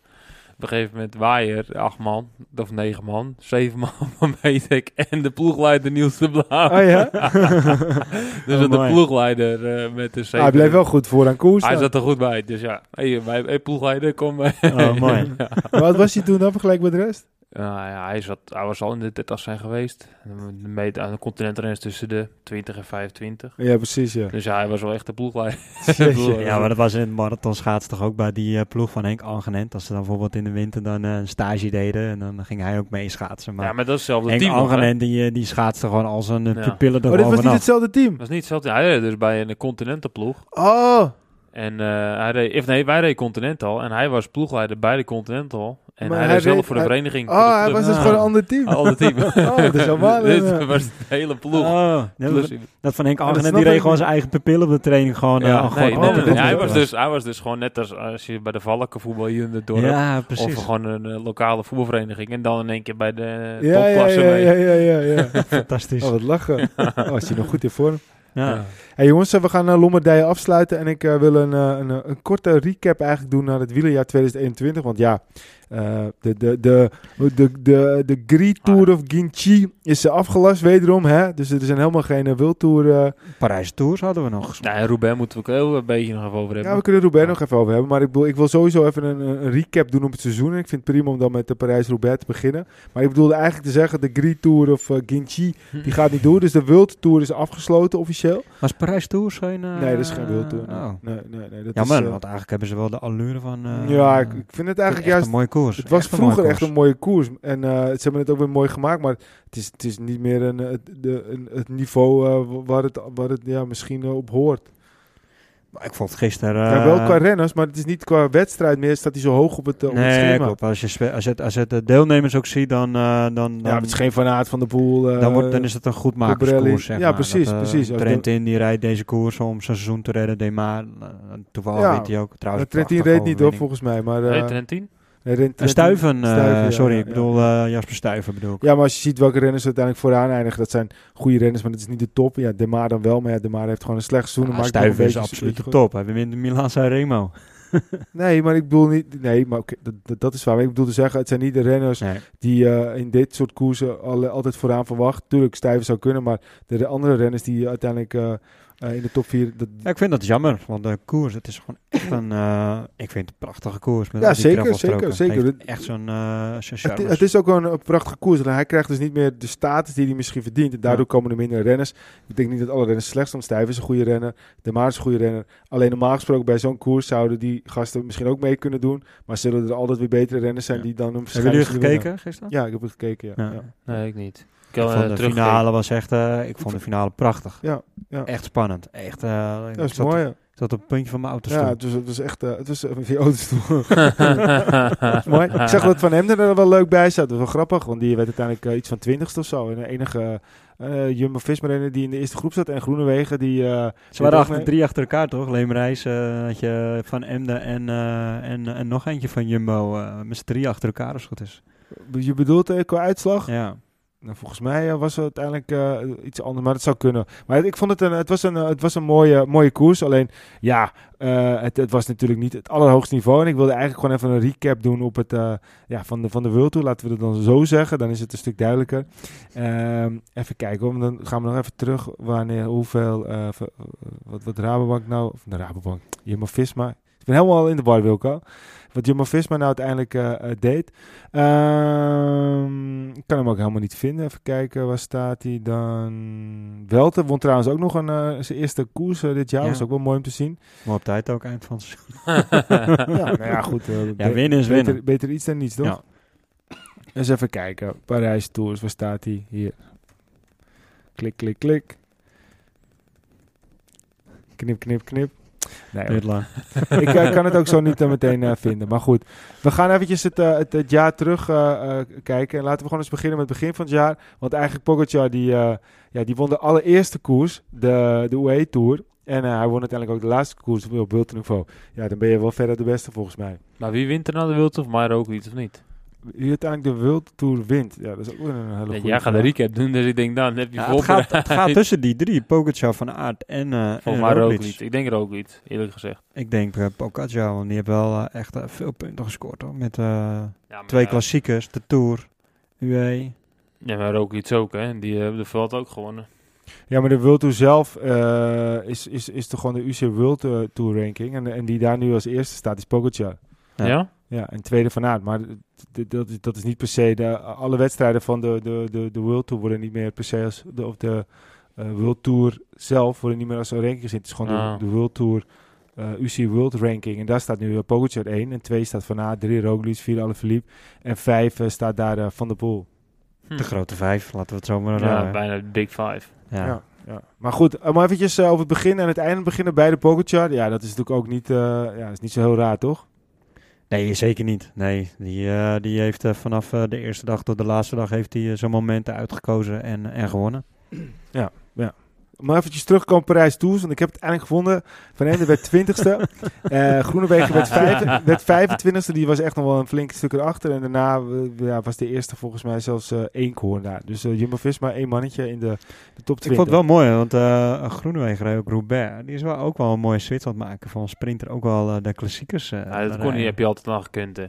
Op een gegeven moment Waaier, acht man, of negen man, zeven man van Metec en de ploegleider Niels de Blauw. Oh ja? dus Oh, de ploegleider eh, met de Ah, zeven. hij bleef wel goed voor aan koers. Hij dan. zat er goed bij, dus ja. Hey, wij, hey, ploegleider, kom bij. Oh, mooi. ja. Wat was hij toen dan vergeleken met de rest? Ja, hij, zat, hij was al in de 30 zijn geweest. De meet aan de continentrenners tussen de 20 en 25. Ja, precies, ja. Dus ja, hij was wel echt de ploegleider. Jeetje. Ja, maar dat was in het marathonschaats toch ook bij die eh, ploeg van Henk Angenent. Als ze dan bijvoorbeeld in de winter dan eh, een stage deden en dan ging hij ook mee schaatsen. Maar, ja, maar dat is hetzelfde Henk team. hè? Angenent die, eh, die schaatste gewoon als een uh, Ja. pupillen er Oh, dit was niet hetzelfde team? Dat is niet hetzelfde. Hij reed dus bij een continental ploeg. Oh, En eh, hij reed, of nee, wij reden Continental. En hij was ploegleider bij de Continental. En Maar hij, hij reed zelf voor de hij- vereniging. voor oh de hij was dus Ah. gewoon een ander team. Een ander team. Oh, dat is Dit een, eh, was de hele ploeg. Oh, nee, Plus- dat, van Henk snap die reed gewoon zijn eigen pupillen op de training gewoon. eh, ja, al nee, gewoon nee, oh, nee, dat nee, is hij, was dus, hij was dus gewoon net als als je bij de Valkenvoetbal hier in het dorp. Ja, Of precies. gewoon een eh, lokale voetbalvereniging. En dan in één keer bij de ja, ja, topklasse ja, mee. ja, ja, ja, ja. Fantastisch. Oh, wat lachen. Oh, is hij nog goed in vorm. ja. Hey jongens, eh, we gaan uh, Lombardije afsluiten en ik eh, wil een, eh, een, eh, een korte recap eigenlijk doen naar het wielerjaar 2021. Want ja, eh, de, de, de, de, de, de Gris Tour of Ginchi is eh, afgelast wederom. Hè? Dus er zijn helemaal geen uh, wildtour. eh. Parijs Tours hadden we nog. Nou, en Roubaix moeten we ook heel een beetje nog even over hebben. ja, we kunnen Roubaix nog even over hebben. Maar ik wil, ik wil sowieso even een, een recap doen op het seizoen. En ik vind het prima om dan met de Parijs-Roubaix te beginnen. Maar ik bedoelde eigenlijk te zeggen, de Gris Tour of uh, Ginchi, die gaat niet door. Dus de World Tour is afgesloten officieel. Geen... eh, nee, dat is geen World Tour. Nee, oh. nee, nee, nee, dat Jammer, is, eh, want eigenlijk hebben ze wel de allure van... eh, ja, ik, ik vind het eigenlijk juist... een mooie koers. Het was Echt een mooie vroeger echt een mooie koers. En eh, ze hebben het ook weer mooi gemaakt. Maar het is, het is niet meer een, het, de, een, het niveau eh, waar, het, waar het ja, misschien eh, op hoort. Maar Ik vond het gisteren... ja, wel eh, qua renners, maar het is niet qua wedstrijd meer. Staat hij zo hoog op het, op het Nee, schema. klopt. Als je, als, je het, als je het de deelnemers ook ziet, dan, eh, dan, dan, Ja, het is geen Van Aert van de Poel. eh, dan, wordt, dan is het een goed Cobrelli. makerskoers, zeg Ja, maar. precies, Dat, eh, precies. Trentin die rijdt deze koers om zijn seizoen te redden. Demar, uh, toevallig Ja. wint hij ook. Trouwens, uh, Trentin reed niet hoor, volgens mij. Maar, Nee, eh, Trentin? Nee, Eh, Trentin- Stuiven, Stuiven, ja, sorry, ja, ik bedoel eh, Jasper Stuiven bedoel ik. Ja, maar als je ziet welke renners uiteindelijk vooraan eindigen, dat zijn goede renners, maar dat is niet de top. Ja, Demar dan wel, maar ja, Demar heeft gewoon een slecht seizoen. Een Stuiven is absoluut de top. Hij wint de Milan Sanremo. Nee, maar ik bedoel niet. Nee, maar oké, dat, dat, dat is waar. Maar ik bedoel te zeggen, het zijn niet de renners Nee. die eh, in dit soort koersen al, altijd vooraan verwacht. Tuurlijk, Stuyven zou kunnen, maar de andere renners die uiteindelijk eh, in de top 4. Dat, Ja, ik vind dat jammer, want de koers, het is gewoon echt een, eh, ik vind het een prachtige koers. Met Ja, zeker, zeker, zeker. Het echt zo'n eh zo'n het, is ook een, een prachtige koers. En hij krijgt dus niet meer de status die hij misschien verdient. En daardoor Ja. komen er minder renners. Ik denk niet dat alle renners slecht zijn. Stuyven is een goede renner. De Maas is een goede renner. Alleen normaal gesproken bij zo'n koers zouden die gasten misschien ook mee kunnen doen. Maar zullen er altijd weer betere renners zijn Ja. die dan een Hebben jullie gekeken gisteren? Ja, ik heb het gekeken. Ja. Ja. Ja. Nee, ik niet. Ik Ik vond eh, de finale was echt, eh, ik vond de finale prachtig. Ja, ja. Echt spannend. Echt, eh, ik Dat is zat, mooi. ja. ik zat op het puntje van mijn auto Ja, het was, het was echt. eh, het was uh, die autostoel. mooi. Ik zag dat Van Hemden er wel leuk bij zat. Dat was wel grappig, want die werd uiteindelijk eh, iets van twintigste of zo. En de enige eh Jumbo-Visma-renner die in de eerste groep zat. En Groenewegen die... eh, Ze waren achter, mee. drie achter elkaar, toch? Leemreis eh, had je van Emden en, eh, en, en nog eentje van Jumbo. eh met z'n drie achter elkaar, als het goed is. je bedoelt eh, qua uitslag? Ja. Nou, volgens mij eh, was het uiteindelijk eh, iets anders, maar het zou kunnen. Maar ik vond het een, het was een, eh, het was een mooie, mooie koers. Alleen, ja, het, het was natuurlijk niet het allerhoogste niveau. En ik wilde eigenlijk gewoon even een recap doen op het, ja, van de, van de World Tour. Laten we het dan zo zeggen. Dan is het een stuk duidelijker. Ehm, even kijken, hoor. dan gaan we nog even terug. Wanneer, hoeveel, wat, wat Rabobank nou, of de Rabobank, Jumbo-Visma. Ik ben helemaal in de war, Wilco. Wat Jumbo-Visma nou uiteindelijk eh, eh, deed. Ehm, ik kan hem ook helemaal niet vinden. Even kijken, waar staat hij dan? Welte won trouwens ook nog een, eh, zijn eerste koers dit jaar. Ja. was ook wel mooi om te zien. Maar op tijd ook eind van het seizoen. ja, nou ja, goed. Ja, winnen is beter, winnen. Beter iets dan niets, toch? Ja. Eens even kijken. Parijs Tours, waar staat hij? Hier. Klik, klik, klik. Knip, knip, knip. Nee, lang. ik eh, kan het ook zo niet eh, meteen eh, vinden. Maar goed, we gaan eventjes het, het, het jaar terug eh, eh, kijken. En laten we gewoon eens beginnen met het begin van het jaar. Want eigenlijk Pogacar, die, eh, ja, die won de allereerste koers, de, de UAE Tour. En eh, hij won uiteindelijk ook de laatste koers op World niveau. Ja, dan ben je wel verder de beste volgens mij. Maar wie wint er nou de Wild of maar ook iets of niet? Wie uiteindelijk de World Tour wint. Ja, dat is ook weer een hele Ja, goede jij gaat de recap doen, dus ik denk dan heb je Ja, het, gaat, het gaat tussen die drie. Pogacar van Aert en, eh Volgens en mij Roglic. Ik denk er ook niet, eerlijk gezegd. Ik denk uh, Pogacar, want die heeft wel eh, echt veel punten gescoord. Hoor. Met eh, Ja, maar twee klassiekers, de Tour, UE. Ja, maar ook iets ook, hè. Die hebben de veld ook gewonnen. Ja, maar de World Tour zelf eh, is, is, is toch gewoon de UC World Tour ranking. En, en die daar nu als eerste staat is Pogacar. Ja. Ja? En tweede van Aert. Maar dat is, dat is niet per se... De, alle wedstrijden van de, de, de, de World Tour worden niet meer per se als... De, of de eh, World Tour zelf worden niet meer als een ranking gezien. Het is gewoon Ah. de, de World Tour... eh, UC World Ranking. En daar staat nu uh, Pogacar 1. En 2 staat Van Aert, 3 Roglic, 4 Alaphilippe. En 5 uh, staat daar uh, Van der Poel. Hm. De grote vijf, laten we het zo maar Ja, bijna de Big Five. Ja. Ja. ja. Maar goed, om eventjes uh, over het begin en het einde beginnen bij de Pogacar. Ja, dat is natuurlijk ook niet, uh, ja, is niet zo heel raar, toch? Nee, zeker niet. Nee, die, uh, die heeft uh, vanaf uh, de eerste dag tot de laatste dag heeft hij zijn momenten uitgekozen en, en gewonnen. Ja. Maar eventjes terugkomen Parijs Tours, want ik heb het eindelijk gevonden. Van Ende werd 20ste. uh, Groenewegen werd, vijf, werd 25ste. Die was echt nog wel een flink stuk erachter. En daarna uh, ja, was de eerste volgens mij zelfs uh, één koorn daar. Dus uh, Jumbo-Visma één mannetje in de, de top 20. Ik vond het wel mooi, want uh, Groenewegen reed ook Roubaix. Die is wel ook wel een mooie switch aan het maken van sprinter. Ook wel uh, de klassiekers. ja, dat kon niet, heb je altijd al gekund, hè.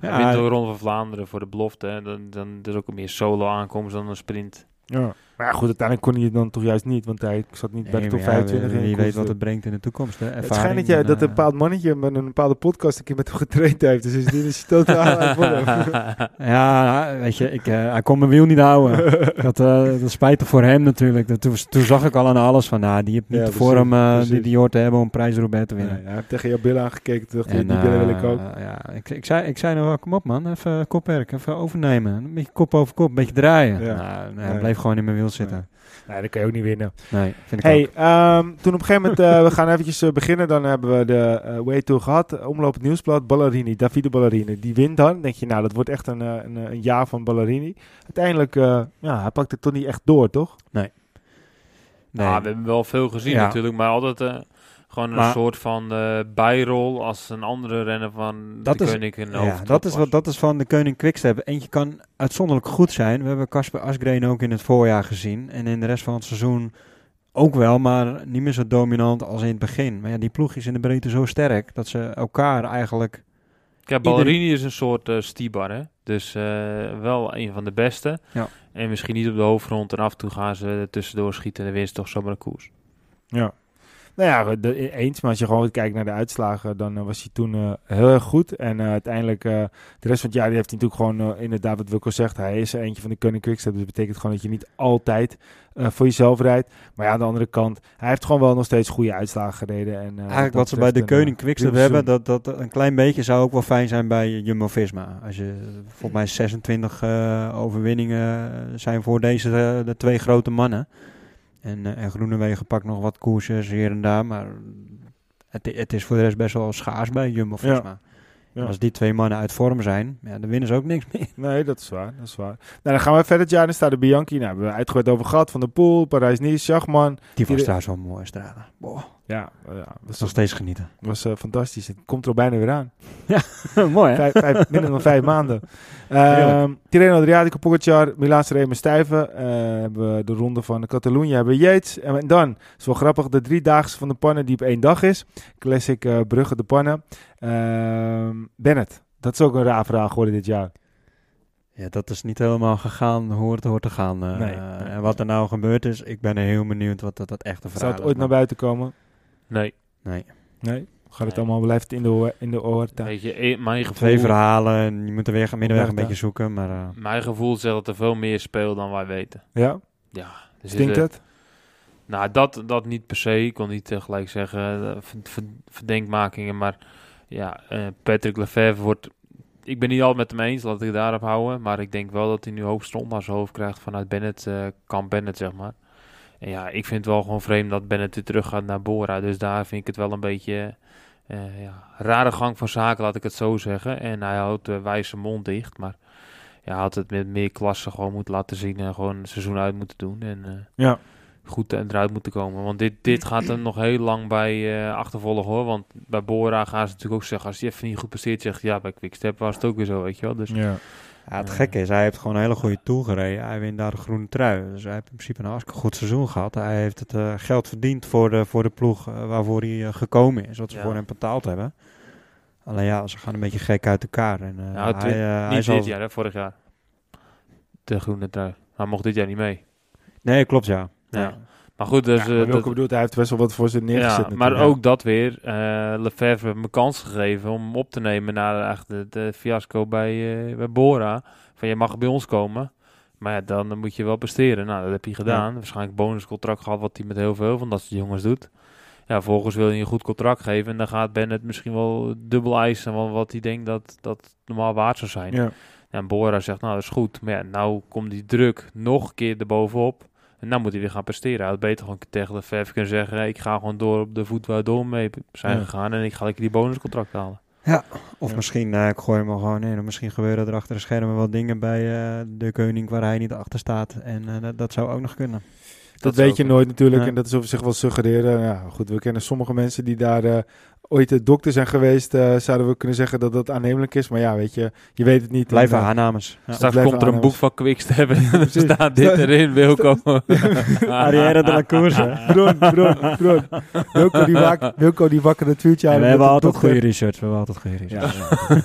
Ja, wint de Ronde van Vlaanderen voor de belofte. Hè. Dan, dan is ook meer solo aankomst dan een sprint. Ja. Maar ja, goed, uiteindelijk kon hij het dan toch juist niet, want hij zat niet nee, bij de top ja, 25 wie, in. wie weet wat het brengt in de toekomst. Hè? Ervaring, het schijnt dat, jij, dat een bepaald mannetje met een bepaalde podcast een keer met hem getraind heeft. Dus dit is totaal Ja, weet je, ik, uh, hij kon mijn wiel niet houden. dat, uh, dat spijtig voor hem natuurlijk. Dat, toen, toen, zag ik al aan alles van, nou, die heeft niet ja, voor hem uh, die, die hoort te hebben om prijs Roubaix te winnen. Ja, hij heeft tegen jouw billen aangekeken, dacht en, die billen wil ik ook. ja, ik, ik, zei, ik zei nou wel, kom op man, even kopwerk, even overnemen. Een beetje kop over kop, een beetje draaien. Ja. Nou, nee, hij bleef gewoon in mijn wiel zitten. Nee. Nee, dat kan je ook niet winnen. Nee, vind ik hey, ook. Um, toen op een gegeven moment, uh, we gaan eventjes uh, beginnen. Dan hebben we de uh, Way Tour gehad. Omloop het nieuwsblad, Ballerini, Davide Ballerini. Die wint dan. denk je, nou, dat wordt echt een, een, een jaar van Ballerini. Uiteindelijk, ja, hij pakt het toch niet echt door, toch? Nee. nee. Ah, we hebben wel veel gezien ja. natuurlijk, maar altijd uh, gewoon een maar, soort van uh, bijrol als een andere renner van dat de is, Koning in ja, dat is, wat, dat is van de Koning Quickstep. Eentje kan uitzonderlijk goed zijn. We hebben Casper Asgreen ook in het voorjaar gezien. En in de rest van het seizoen ook wel, maar niet meer zo dominant als in het begin. Maar ja, die ploeg is in de breedte zo sterk dat ze elkaar eigenlijk... Ja, Ballerini is een soort uh, Stibar, hè? Dus uh, wel een van de beste. Ja. En misschien niet op de hoofdgrond en af en toe gaan ze tussendoor schieten en dan winst toch zomaar een koers. Ja. Nou ja, de, eens. Maar als je gewoon kijkt naar de uitslagen, dan uh, was hij toen uh, heel erg goed. En uh, uiteindelijk, de rest van het jaar die heeft hij natuurlijk gewoon inderdaad wat Wilco zegt. Hij is eentje van de Koning Quickstep. Dus dat betekent gewoon dat je niet altijd voor jezelf rijdt. Maar ja, aan de andere kant, hij heeft gewoon wel nog steeds goede uitslagen gereden. En, Eigenlijk wat ze bij de Koning Quickstep hebben, dat, dat een klein beetje zou ook wel fijn zijn bij Jumbo-Visma. Als je, volgens mij 26 overwinningen zijn voor deze de twee grote mannen. En, uh, en Groenewegen pakt nog wat koersjes hier en daar. Maar het, het, is voor de rest best wel schaars bij Jumbo-Visma. Ja. Ja. Als die twee mannen uit vorm zijn, ja, dan winnen ze ook niks meer. Nee, dat is waar. Dat is waar. Nou, dan gaan we verder het jaar. Dan staat de Bianchi. Nou, hebben we uitgebreid over gehad. Van de Poel, Parijs-Nice, Schachman. Die was trouwens wel mooi, Strada. Boah, Ja, ja dat was, is nog steeds genieten. was eh, fantastisch. Het komt er al bijna weer aan. mooi, hè? Vijf, vijf, minder dan vijf maanden. Ehm Tirreno Adriatico, Pogacar, Milaanse Reme Stuyven. Eh, hebben we de ronde van Catalonië, hebben we Yates. En dan, is wel grappig, de driedaagse van de pannen die op één dag is. Classic eh, Brugge de pannen. Ehm, Bennett, dat is ook een raar vraag geworden dit jaar. Ja, dat is niet helemaal gegaan hoe het hoort te gaan. Nee. en wat er nou gebeurd is, ik ben er heel benieuwd wat dat, dat echte verhaal Zou het is, ooit naar buiten komen? Nee. Nee. Nee? Gaat het Nee. allemaal blijft in de, oor- in de oorta? Weet je, eh, mijn gevoel, Twee verhalen en je moet de weg, middenweg een beetje zoeken. Maar eh, mijn gevoel zegt dat er veel meer speelt dan wij weten. Ja? Ja. Er Stinkt het? Nou, dat, dat niet per se. Ik kon niet tegelijk zeggen eh, ver- verdenkmakingen. Maar ja, eh, Patrick Lefevre wordt... Ik ben niet altijd met hem eens, laat ik het daarop houden. Maar ik denk wel dat hij nu naar zijn hoofd krijgt vanuit Bennett, eh kamp Bennett, zeg maar. En ja, ik vind het wel gewoon vreemd dat Bennett weer terug gaat naar Bora. Dus daar vind ik het wel een beetje... eh ja, rare gang van zaken, laat ik het zo zeggen. En hij houdt de wijze mond dicht. Maar ja, had het met meer klasse gewoon moeten laten zien. En gewoon een seizoen uit moeten doen. En eh, Ja. goed en eruit moeten komen. Want dit, dit gaat er nog heel lang bij eh, achtervolgen hoor. Want bij Bora gaan ze natuurlijk ook zeggen... als je even niet goed presteert, zegt ja, bij Quickstep was het ook weer zo, weet je wel. Dus Ja. Ja, het gekke is, hij heeft gewoon een hele goede tour gereden. Hij wint daar de groene trui. Dus hij heeft in principe een hartstikke goed seizoen gehad. Hij heeft het eh, geld verdiend voor de, voor de ploeg eh, waarvoor hij eh, gekomen is. Wat ze Ja. voor hem betaald hebben. Alleen ja, ze gaan een beetje gek uit elkaar. En, het hij, hij zal- dit jaar, hè, vorig jaar. De groene trui. Hij mocht dit jaar niet mee. Nee, klopt ja. Ja. Maar goed, dus... ja, eh, maar dat- welke bedoelt, hij heeft best wel wat voor zijn neergezet. ja, maar ook dat weer. eh Lefebvre heeft me kans gegeven om op te nemen na de, de fiasco bij, eh, bij Bora. Van je mag bij ons komen. Maar ja, dan moet je wel presteren. Nou, dat heb hij gedaan. Waarschijnlijk bonuscontract gehad, wat hij met heel veel van dat soort jongens doet. Ja, volgens wil hij een goed contract geven. En dan gaat Bennett misschien wel dubbel eisen van wat hij denkt dat dat normaal waard zou zijn. Ja. En Bora zegt, nou dat is goed. Maar ja, nou komt die druk nog een keer erbovenop. En dan moet hij weer gaan presteren. Hij had beter gewoon tegen de VF kunnen zeggen... hey, ik ga gewoon door op de voet waar we door mee zijn Ja. gegaan... en ik ga lekker die bonuscontract halen. Of Ja. misschien, eh, ik gooi hem er gewoon in. Of misschien gebeuren er achter de schermen wat dingen bij eh, de koning waar hij niet achter staat. En eh, dat, dat zou ook nog kunnen. Dat, weet je nooit natuurlijk. Ja. En dat is over zich wel suggereren. Ja, goed, we kennen sommige mensen die daar eh, ooit de dokter zijn geweest. eh, zouden we kunnen zeggen dat dat aannemelijk is. Maar ja, weet je, je weet het niet. Blijven En, eh, aannames. Ja. Straks komt er een boek van Quickstep... en er staat dit erin, Wilco. Arrière de la course. Bron, bron, bron. Wilco die, waak, Wilco die wakker het vuurtje aan. we hebben altijd goede research. We hebben altijd goede research. Ja.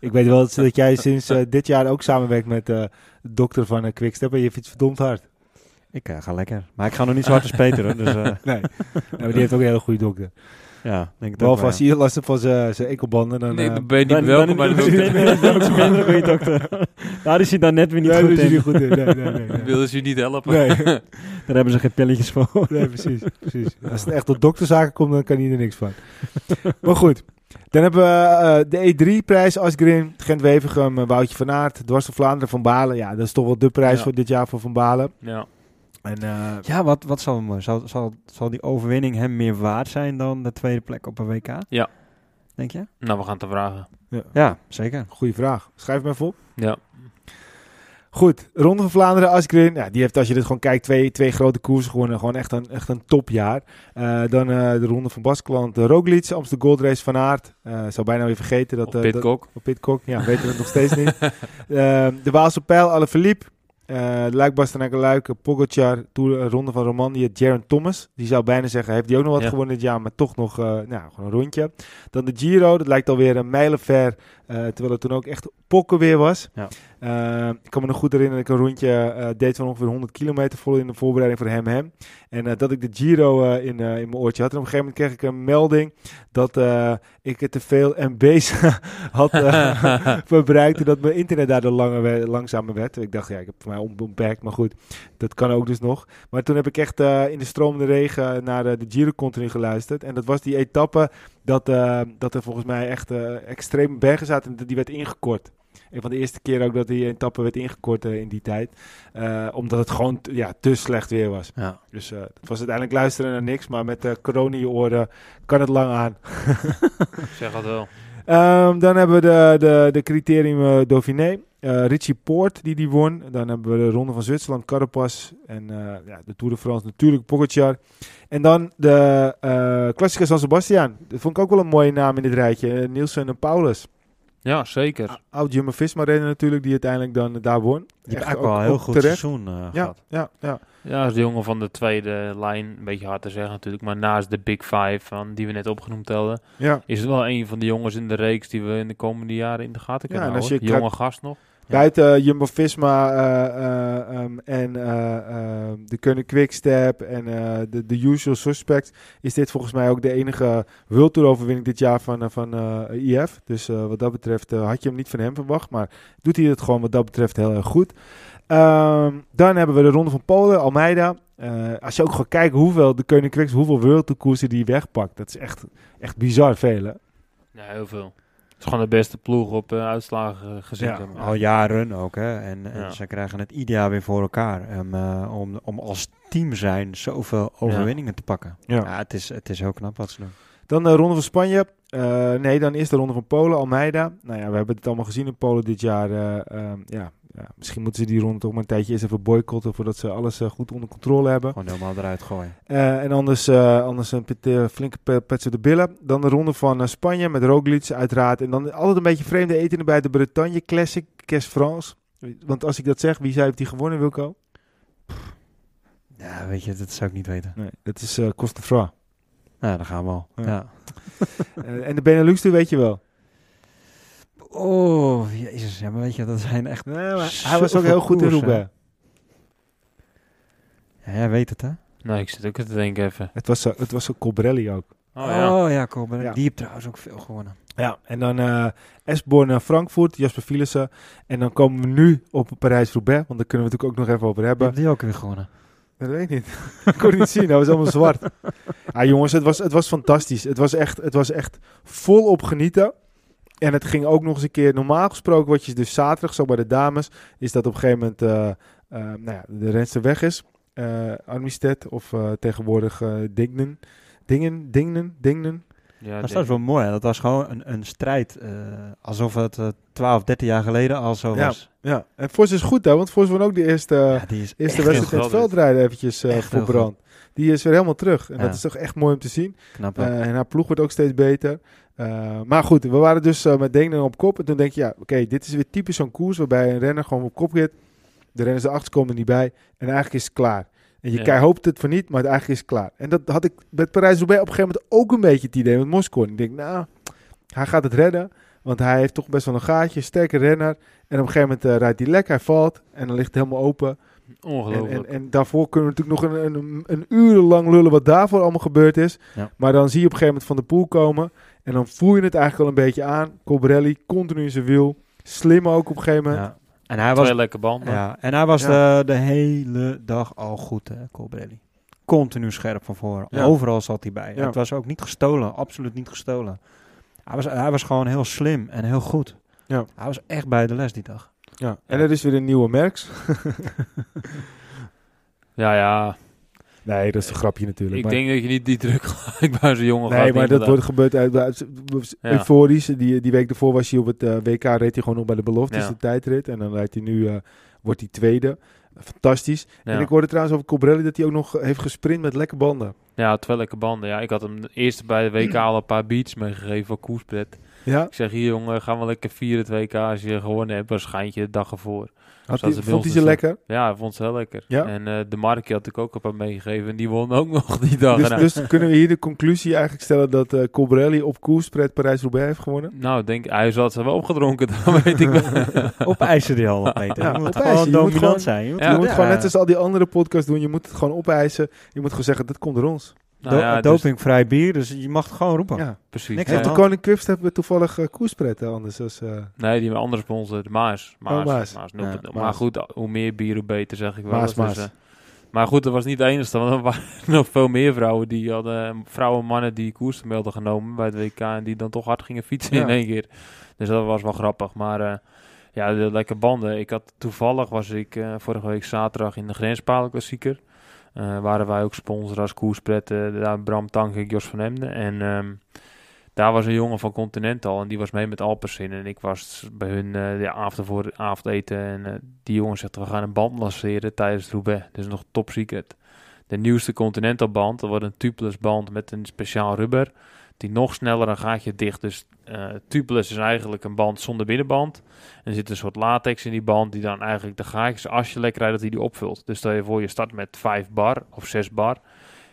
Ik weet wel dat jij sinds dit jaar ook samenwerkt met eh, de dokter van uh, Quickstep. En je vindt het verdomd hard. Ik eh, ga lekker. Maar ik ga nog niet zo hard als Peter. Hoor, dus eh, Nee, maar die heeft ook een hele goede dokter. ja, denk ik Behalve als hij last heeft van zijn enkelbanden. Dan, nee, eh, dan ben je niet welkom bij de dan, dokter. geen goede dokter. Daar is hij dan net weer niet nee, goed in. niet goed in. Nee, nee, nee. nee. Willen ze je niet helpen? Nee, Daar hebben ze geen pilletjes voor. nee precies, precies. Als het echt tot dokterzaken komt, dan kan hij er niks van. Maar goed. Dan hebben we eh, de E3-prijs, Asgreen, Gent-Wevergem, eh, Woutje van Aert, Dwars door Vlaanderen, Van Balen. Ja, dat is toch wel de prijs Ja. voor dit jaar voor Van Balen. Ja. En eh, Ja, wat, wat zal, hem, zal, zal, zal die overwinning hem meer waard zijn dan de tweede plek op een WK? Ja. Denk je? Nou, we gaan het te vragen. Ja, zeker. goede vraag. Schrijf hem even op. Ja. Goed, Ronde van Vlaanderen, Asgreen. Ja, die heeft, als je dit gewoon kijkt, twee, twee grote koersen gewonnen. Gewoon echt een, echt een topjaar. Eh, dan eh, de Ronde van Baskeland, de Roglic, Amsterdam Gold Race van Aert. Eh zou bijna weer vergeten dat... Op eh, dat- Pitcock. Op Pitcock, ja, weten we het nog steeds niet. Eh, de Waalse Pijl, Alaphilippe. Uh, Luik, Bastenaken, Luik, Pogacar, Tour, eh, Ronde van Romandie, Jaron Thomas. Die zou bijna zeggen, heeft hij ook nog wat Ja. gewonnen dit jaar, maar toch nog eh, nou, gewoon een rondje. Dan de Giro, dat lijkt alweer een mijlen ver, eh, terwijl het toen ook echt pokken weer was. Ja. Eh, ik kan me nog goed herinneren dat ik een rondje eh, deed van ongeveer 100 kilometer vol in de voorbereiding voor Hem Hem. En eh, dat ik de Giro eh, in, eh, in mijn oortje had. En op een gegeven moment kreeg ik een melding dat eh, ik te veel MB's had eh, verbruikt. En dat mijn internet daardoor langer langzamer werd. Ik dacht, ja, ik heb voor mij onbeperkt, maar goed, dat kan ook dus nog. Maar toen heb ik echt eh, in de stromende regen naar eh, de Giro continu geluisterd. En dat was die etappe dat, eh, dat er volgens mij echt eh extreem bergen zaten en die werd ingekort. Een van de eerste keer ook dat die etappe werd ingekort eh, in die tijd. Eh, omdat het gewoon t- ja, te slecht weer was. Ja. Dus eh, het was uiteindelijk luisteren naar niks. Maar met de corona in je oren kan het lang aan. Ik zeg het wel. Ehm, dan hebben we de, de, de criterium Dauphiné. Eh, Richie Poort, die die won. Dan hebben we de Ronde van Zwitserland, Carapaz. En eh, ja, de Tour de France natuurlijk, Pogacar. En dan de eh Classica San Sebastian. Dat vond ik ook wel een mooie naam in dit rijtje. Nielsen en Paulus. Ja, zeker. Oud Jumbo-Visma renner natuurlijk, die uiteindelijk dan daar won. Die heeft Echt eigenlijk wel een heel goed terecht. seizoen eh, Ja, gehad. ja, ja. Ja, als de jongen van de tweede lijn, een beetje hard te zeggen natuurlijk, maar naast de Big Five van, die we net opgenoemd hadden, ja. is het wel een van de jongens in de reeks die we in de komende jaren in de gaten Ja, kunnen en als houden. je Jonge gast nog. Buiten eh, Jumbo-Visma eh, eh, ehm, en eh, eh, de Kunnen Quickstep en eh, de, de usual suspects is dit volgens mij ook de enige World Tour overwinning dit jaar van, van eh, IF. Dus eh, wat dat betreft eh, had je hem niet van hem verwacht, maar doet hij het gewoon wat dat betreft heel erg goed. Ehm, dan hebben we de Ronde van Polen, Almeida. Eh, als je ook gaat kijken hoeveel de Kunnen Quicks, hoeveel World Tour koersen die wegpakt, dat is echt, echt bizar veel. hè? Ja, heel veel. Het is gewoon de beste ploeg op eh, uitslagen gezien. Ja. Al jaren ook, hè. En, en Ja. ze krijgen het ieder jaar weer voor elkaar. Om, eh, om, om als team zijn zoveel overwinningen te pakken. Ja. Ja, het, is, het is heel knap wat ze doen. Dan de Ronde van Spanje. Eh, nee, dan is de Ronde van Polen, Almeida. Nou ja, we hebben het allemaal gezien in Polen dit jaar. eh, ehm, ja, ja, misschien moeten ze die ronde toch maar een tijdje eerst even boycotten... voordat ze alles eh, goed onder controle hebben. Gewoon helemaal eruit gooien. Eh, en anders, eh, anders een pit- flinke pe- pets op de billen. Dan de Ronde van Spanje met Roglic uiteraard. En dan altijd een beetje vreemde eten erbij. De Bretagne Classic, Cash France. Want als ik dat zeg, wie zei heeft die gewonnen, Wilco? Ja, weet je, dat zou ik niet weten. Nee, dat is uh, Costefra. Nou, dan gaan we al. Ja. Ja. En de Benelux, die weet je wel. Oh, jezus. Ja, maar weet je, dat zijn echt... Nee, maar hij was ook heel goed in. Roubaix. Ja, jij weet het, hè? Nee, ik zit ook te denken even. Het was, zo- het was een Colbrelli ook. Oh ja. Oh ja, Colbert. Ja. Die heeft trouwens ook veel gewonnen. Ja, en dan eh Esborn naar Frankfurt, Jasper Philissen. En dan komen we nu op Parijs-Roubaix, want daar kunnen we het natuurlijk ook nog even over hebben. Die ook weer gewonnen? Dat weet ik niet. ik kon het niet zien, dat was allemaal zwart. Ja, jongens, het was, het was fantastisch. Het was, echt, het was echt volop genieten. En het ging ook nog eens een keer, normaal gesproken, wat je dus zaterdag zo bij de dames, is dat op een gegeven moment eh, eh, nou ja, de renster weg is. Eh Armistead of eh, tegenwoordig Dignen. Dingen, Dingen, Dingen. ja dat is wel mooi. hè. Dat was gewoon een, een strijd. eh, alsof het eh 12, 13 jaar geleden al zo Ja. was. Ja, en Vos is goed hè, want Vos won ook de eerste, ja, die is eerste wedstrijd in het veldrijden eventjes eh heel verbrand. Die is weer helemaal terug. En Ja. dat is toch echt mooi om te zien. knap. Eh, en haar ploeg wordt ook steeds beter. Eh, maar goed, we waren dus eh, met Denen op kop. En toen denk je, ja, oké, dit is weer typisch zo'n koers waarbij een renner gewoon op kop zit. De renners erachter komen er niet bij. En eigenlijk is het klaar. En je Ja. hoopt het voor niet, maar het eigenlijk is het klaar. En dat had ik met Parijs-Roubaix op een gegeven moment ook een beetje het idee met Moskou. Ik denk, nou, hij gaat het redden. Want hij heeft toch best wel een gaatje, sterke renner. En op een gegeven moment eh, rijdt hij lek, hij valt. En dan ligt het helemaal open. En, Ongelooflijk. en, en daarvoor kunnen we natuurlijk nog een, een, een uren lang lullen wat daarvoor allemaal gebeurd is. Ja. Maar dan zie je op een gegeven moment van de poel komen. En dan voel je het eigenlijk al een beetje aan. Colbrelli, continu in zijn wiel. Slim ook op een gegeven moment. Ja. En hij was, Twee lekker banden. ja, en hij was Ja. de, de hele dag al goed, hè, Colbrelli. Continu scherp van voren. Ja. Overal zat hij bij. Ja. Het was ook niet gestolen. Absoluut niet gestolen. Hij was, hij was gewoon heel slim en heel goed. Ja. Hij was echt bij de les die dag. Ja. En er is weer een nieuwe Merks. Ja, ja. Nee, dat is een grapje natuurlijk. Ik maar, denk dat je niet die druk gelijk bij zo'n jongen nee, gaat maar dat wordt gebeurd uit, uit- Ja. euforisch. Die, die week ervoor was hij op het eh, WK, reed hij gewoon nog bij de beloftes, Ja. de tijdrit. En dan rijdt hij nu, eh, wordt hij tweede. Fantastisch. Ja. En ik hoorde trouwens over Colbrelli dat hij ook nog heeft gesprint met lekke banden. Ja, twee lekke banden. Ja, ik had hem eerst bij de WK al een paar beats meegegeven voor koerspret. Ja, Ik zeg, hier jongen, gaan we lekker vieren het WK als je gewonnen hebt. Was schijntje de dag ervoor. had hij, vond hij ze lekker? Ja, ik vond ze heel lekker. Ja? En eh, de Markie had ik ook een paar meegegeven. En die won ook nog die dag. Dus, En, dus kunnen we hier de conclusie eigenlijk stellen dat eh Colbrelli op koerspret Parijs-Roubaix heeft gewonnen? nou, denk, hij zat ze wel opgedronken. Dat weet ik wel. Opeisen die al, Peter. Ja, je moet gewoon dominant zijn. Je moet, Ja, je moet ja. gewoon net als al die andere podcasts doen, je moet het gewoon opeisen. Je moet gewoon zeggen, dat komt door ons. Nou, Do- ja, dus- dopingvrij bier, dus je mag het gewoon roepen. Ja. precies. Niks de de Koning Quips hebben we toevallig koerspret eh, anders. Als, eh, Nee, die andere sponsor, de Maas. Maas, Oh, Maas. Maas, Ja, 0.0. Maar Maas. goed, hoe meer bier, hoe beter, zeg ik wel. Maas. Dus, Maas. eh, maar goed, dat was niet de enige. Want er waren nog veel meer vrouwen die hadden, vrouwen en mannen die koersen hadden genomen bij het WK. En die dan toch hard gingen fietsen Ja. in één keer. Dus dat was wel grappig. Maar ja, de lekker banden. Ik had toevallig was ik vorige week zaterdag in de Grenspalen Eh waren wij ook sponsor als koerspret. eh, daar Bram Tank en Jos van Emden. En ehm, Daar was een jongen van Continental en die was mee met Alpecin. En ik was bij hun uh, de avond voor avondeten. En die jongen zegt, we gaan een band lanceren tijdens Roubaix. Dus nog top secret. De nieuwste Continental band, dat wordt een tubeless band met een speciaal rubber. Die nog sneller een gaatje dicht. Dus uh, tubeless is eigenlijk een band zonder binnenband. En er zit een soort latex in die band die dan eigenlijk de gaatjes, als je lekker rijdt, dat hij die opvult. Dus stel je voor, je start met 5 bar of 6 bar.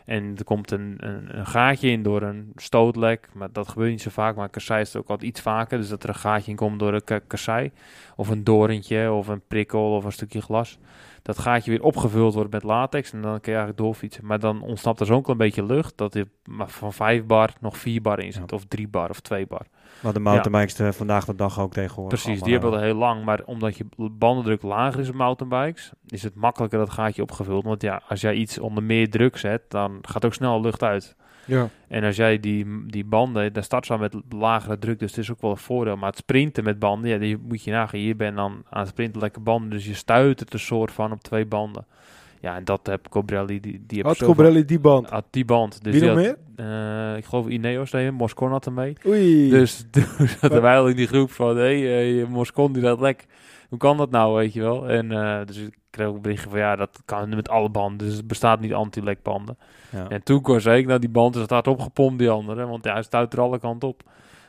En er komt een, een, een, gaatje in door een stootlek. Maar dat gebeurt niet zo vaak. Maar kassei is het ook altijd iets vaker. Dus dat er een gaatje in komt door een kassei. Of een dorentje of een prikkel of een stukje glas. Dat gaatje weer opgevuld wordt met latex. En dan kun je eigenlijk doorfietsen. Maar dan ontsnapt er zo'n klein beetje lucht. Dat er van 5 bar nog 4 bar in zit. Of 3 bar of 2 bar. Wat de mountainbikes ja. vandaag de dag ook tegenwoordig. Precies, die hebben al heel lang. Maar omdat je bandendruk lager is op mountainbikes, is het makkelijker dat gaatje opgevuld. Want ja, als jij iets onder meer druk zet, dan gaat ook snel lucht uit. Ja. En als jij die, die banden, dan start ze met lagere druk, dus het is ook wel een voordeel. Maar het sprinten met banden, ja, die moet je nagaan. Hier ben dan aan het sprinten lekker banden, dus je stuit het een soort van op twee banden. Ja, en dat heb Cobrelli, die, die Had Cobrelli die band? Had die band. Dus Wie nog had, meer? Uh, ik geloof Ineos hem, Moscon had hem mee. Oei. Dus toen zaten wij al in die groep van, hé, hey, uh, Moscon die dat lek. Hoe kan dat nou, weet je wel? En uh, dus ik kreeg ook een berichtje van, ja, dat kan met alle banden. Dus het bestaat niet anti-lekbanden. Ja. En toen kon ik, nou die band is hard opgepompt, die andere. Want ja, hij stuit er alle kanten op.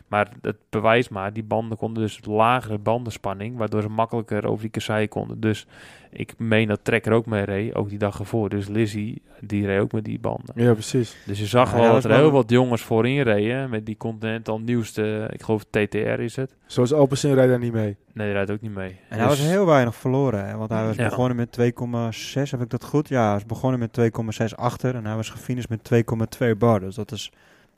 Maar het bewijs maar, die banden konden dus lagere bandenspanning, waardoor ze makkelijker over die kasseien konden. Dus ik meen dat Trekker ook mee reed, ook die dag ervoor. Dus Lizzie, die reed ook met die banden. Ja, precies. Dus je zag Ja, wel ja, dat dat er heel wat jongens voorin reden, met die Continental nieuwste, ik geloof TTR is het. Zoals Alpecin rijdt daar niet mee. Nee, die rijdt ook niet mee. En hij was Dus- heel weinig verloren, hè, want hij was Ja. begonnen met 2,6, heb ik dat goed? Ja, hij was begonnen met 2,6 achter en hij was gefinished met 2,2 bar. Dus dat is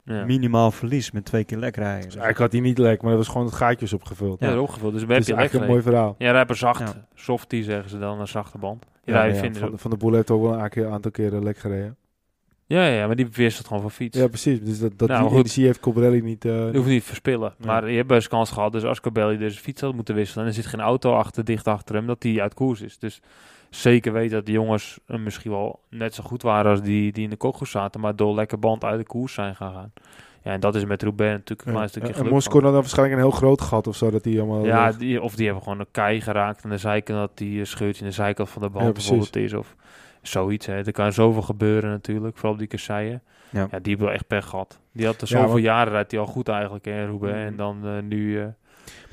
ja. minimaal verlies met twee keer lek rijden. Dus eigenlijk had hij niet lek, maar dat was gewoon het gaatjes opgevuld. Ja, Ja. dat is opgevuld. Dus we hebben eigenlijk een mooi verhaal. Ja, rapper zacht. Ja. Softie zeggen ze dan, een zachte band. Ja, Ja, ja, ja, vinden ze van, van de Boel heeft ook wel een aantal- aantal keren lek gereden. ja, ja, maar die wisselt gewoon van fiets. Ja, precies. Dus dat, dat Nou, die goed. energie heeft Cobrelli niet. eh, Je hoeft niet te verspillen. Nee. Maar je hebt best kans gehad. Dus als Cabelli dus fiets had moeten wisselen. En er zit geen auto achter, dicht achter hem. Dat die uit koers is. Dus zeker weten dat de jongens eh, misschien wel net zo goed waren. als die, die in de kokos zaten. Maar door lekker band uit de koers zijn gegaan. Ja, en dat is met Roubaix natuurlijk een ja. klein stukje En geluk. Moskou had dan waarschijnlijk een heel groot gat of zo. Dat die allemaal. Ja, eh, die, of die hebben gewoon een kei geraakt aan de zijkant. Dat die eh, scheurtje in de zijkant van de band Ja, bijvoorbeeld is. Of zoiets. Hè. Er kan zoveel gebeuren natuurlijk. Vooral op die kasseien. Ja. Ja, die hebben wel echt pech gehad. Die had er Ja, zoveel jaren rijdt hij al goed eigenlijk in Roubaix. Mhm. En dan eh, nu... eh,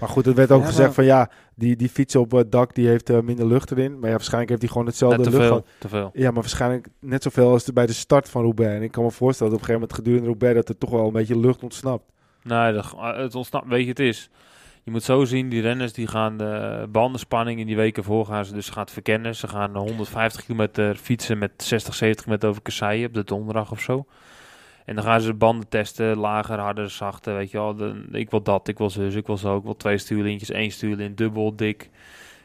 Maar goed, er werd ook Ja, gezegd maar- van ja, die, die fiets op het dak die heeft eh, minder lucht erin. Maar ja, waarschijnlijk heeft hij gewoon hetzelfde te lucht veel. Te veel. Ja, maar waarschijnlijk net zoveel als bij de start van Roubaix. En ik kan me voorstellen dat op een gegeven moment gedurende Roubaix dat er toch wel een beetje lucht ontsnapt. Nee, dat, eh, het ontsnapt, weet je, het is. Je moet zo zien, die renners die gaan de bandenspanning in die weken voor gaan ze dus gaan het verkennen. Ze gaan 150 kilometer fietsen met 60, 70 kilometer over kasseien op de donderdag of zo. En dan gaan ze de banden testen, lager, harder, zachter, weet je wel. Ik wil dat, ik wil zus, ik wil zo, ik wil twee stuurlintjes, één stuurlint, dubbel, dik.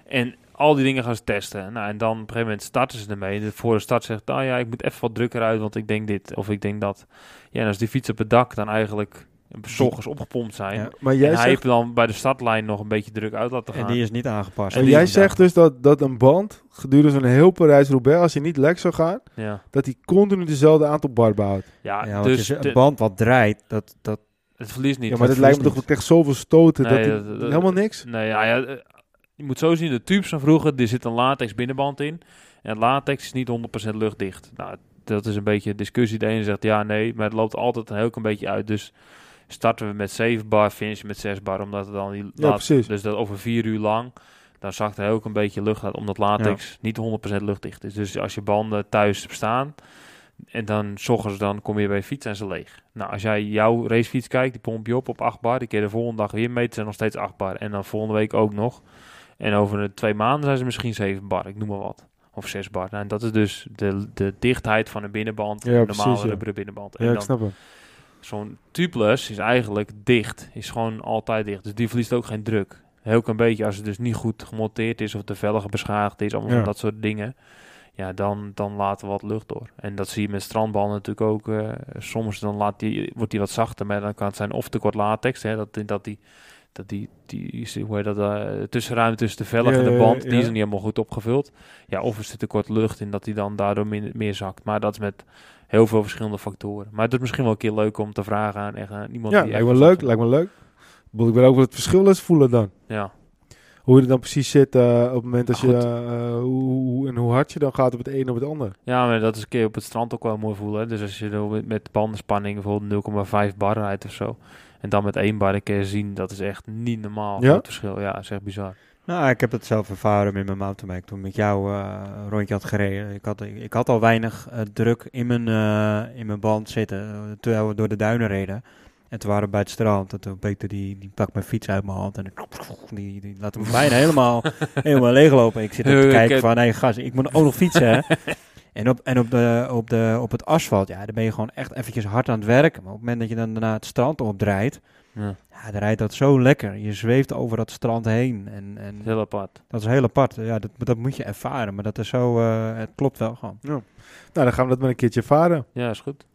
En al die dingen gaan ze testen. Nou, en dan op een gegeven moment starten ze ermee. De voor de start zegt, nou ja, ik moet even wat drukker uit, want ik denk dit of ik denk dat. Ja, en als die fiets op het dak dan eigenlijk s ochtends opgepompt zijn, Ja. Maar en jij hij zegt, heeft dan bij de startlijn nog een beetje druk uit laten gaan. En die is niet aangepast. en jij zegt dus dat, dat een band gedurende zo'n heel Parijs-Roubaix, als je niet lek zou gaan, ja, dat hij continu dezelfde aantal bar behoudt. ja, ja, want dus de- een band wat draait, dat, dat het verliest niet. Ja, maar dat verliest lijkt me toch echt zoveel stoten. Nee, dat hij- dat- dat- helemaal niks. Nee, ja, ja, eh, je moet zo zien, de tubes van vroeger, er zit een latex binnenband in. En latex is niet 100% luchtdicht. Nou, dat is een beetje een discussie. De ene zegt ja, nee, maar het loopt altijd een heel klein beetje uit. Dus starten we met 7 bar, finishen met 6 bar, omdat het dan die Ja, laat-. Dus dat over 4 uur lang, dan zakt er ook een beetje lucht uit, omdat latex niet 100% luchtdicht is. Dus als je banden thuis staan en dan s ochtends dan kom je bij je fiets en ze leeg. Nou, als jij jouw racefiets kijkt, die pomp je op op 8 bar, die keer de volgende dag weer meten, zijn nog steeds 8 bar. En dan volgende week ook nog. En over de twee maanden zijn ze misschien 7 bar, ik noem maar wat. Of 6 bar. Nou, en dat is dus de, de dichtheid van een binnenband, Ja, normale ja. rubberen binnenband. En Ja, ik dan snap het. Zo'n tubeless is eigenlijk dicht. Is gewoon altijd dicht. Dus die verliest ook geen druk. Heel klein beetje als het dus niet goed gemonteerd is of de velgen beschadigd is, allemaal Ja. van dat soort dingen. Ja, dan, dan laten we wat lucht door. En dat zie je met strandballen natuurlijk ook. eh, soms dan laat die, wordt die wat zachter, maar dan kan het zijn of te kort latex. Hè, dat, dat die, dat die, die hoe heet dat, eh, tussenruimte tussen de velg Ja, en de ja, band, ja. die is er niet helemaal goed opgevuld. Ja, of er zit te kort lucht in dat die dan daardoor min- meer zakt. Maar dat is met heel veel verschillende factoren. Maar het is misschien wel een keer leuk om te vragen aan echt aan iemand Ja, die lijkt echt me leuk, lijkt me leuk. Ik wil ook wat het verschil eens voelen dan. Ja, Hoe het dan precies zit eh, op het moment dat je, Goed. eh, hoe, hoe- en hoe hard je dan gaat op het een of het ander. Ja, maar dat is een keer op het strand ook wel mooi voelen. hè. Dus als je er met bandenspanning bijvoorbeeld 0,5 bar rijdt of zo. En dan met één bar kun je zien, dat is echt niet normaal. Ja? Het verschil. Ja, dat is echt bizar. Nou, ik heb het zelf ervaren met mijn mountainbike toen ik met jou eh, een rondje had gereden. Ik had, ik had al weinig eh, druk in mijn, eh, in mijn band zitten terwijl we door de duinen reden. En toen waren we bij het strand. En toen Peter die, die pakt mijn fiets uit mijn hand en die, die laat hem bijna helemaal, helemaal leeglopen. Ik zit ook te Ik kijken van, hé gast, ik moet ook nog fietsen hè. En, op, en op, de, op, de, op het asfalt, ja, dan ben je gewoon echt eventjes hard aan het werken. Maar op het moment dat je dan daarna het strand opdraait, Ja, ja, dan rijdt dat zo lekker. Je zweeft over dat strand heen. En, en dat is heel apart. dat is heel apart. Ja, dat, dat moet je ervaren. Maar dat is zo, eh, het klopt wel gewoon. Nou, dan gaan we dat maar een keertje ervaren. Ja, is goed.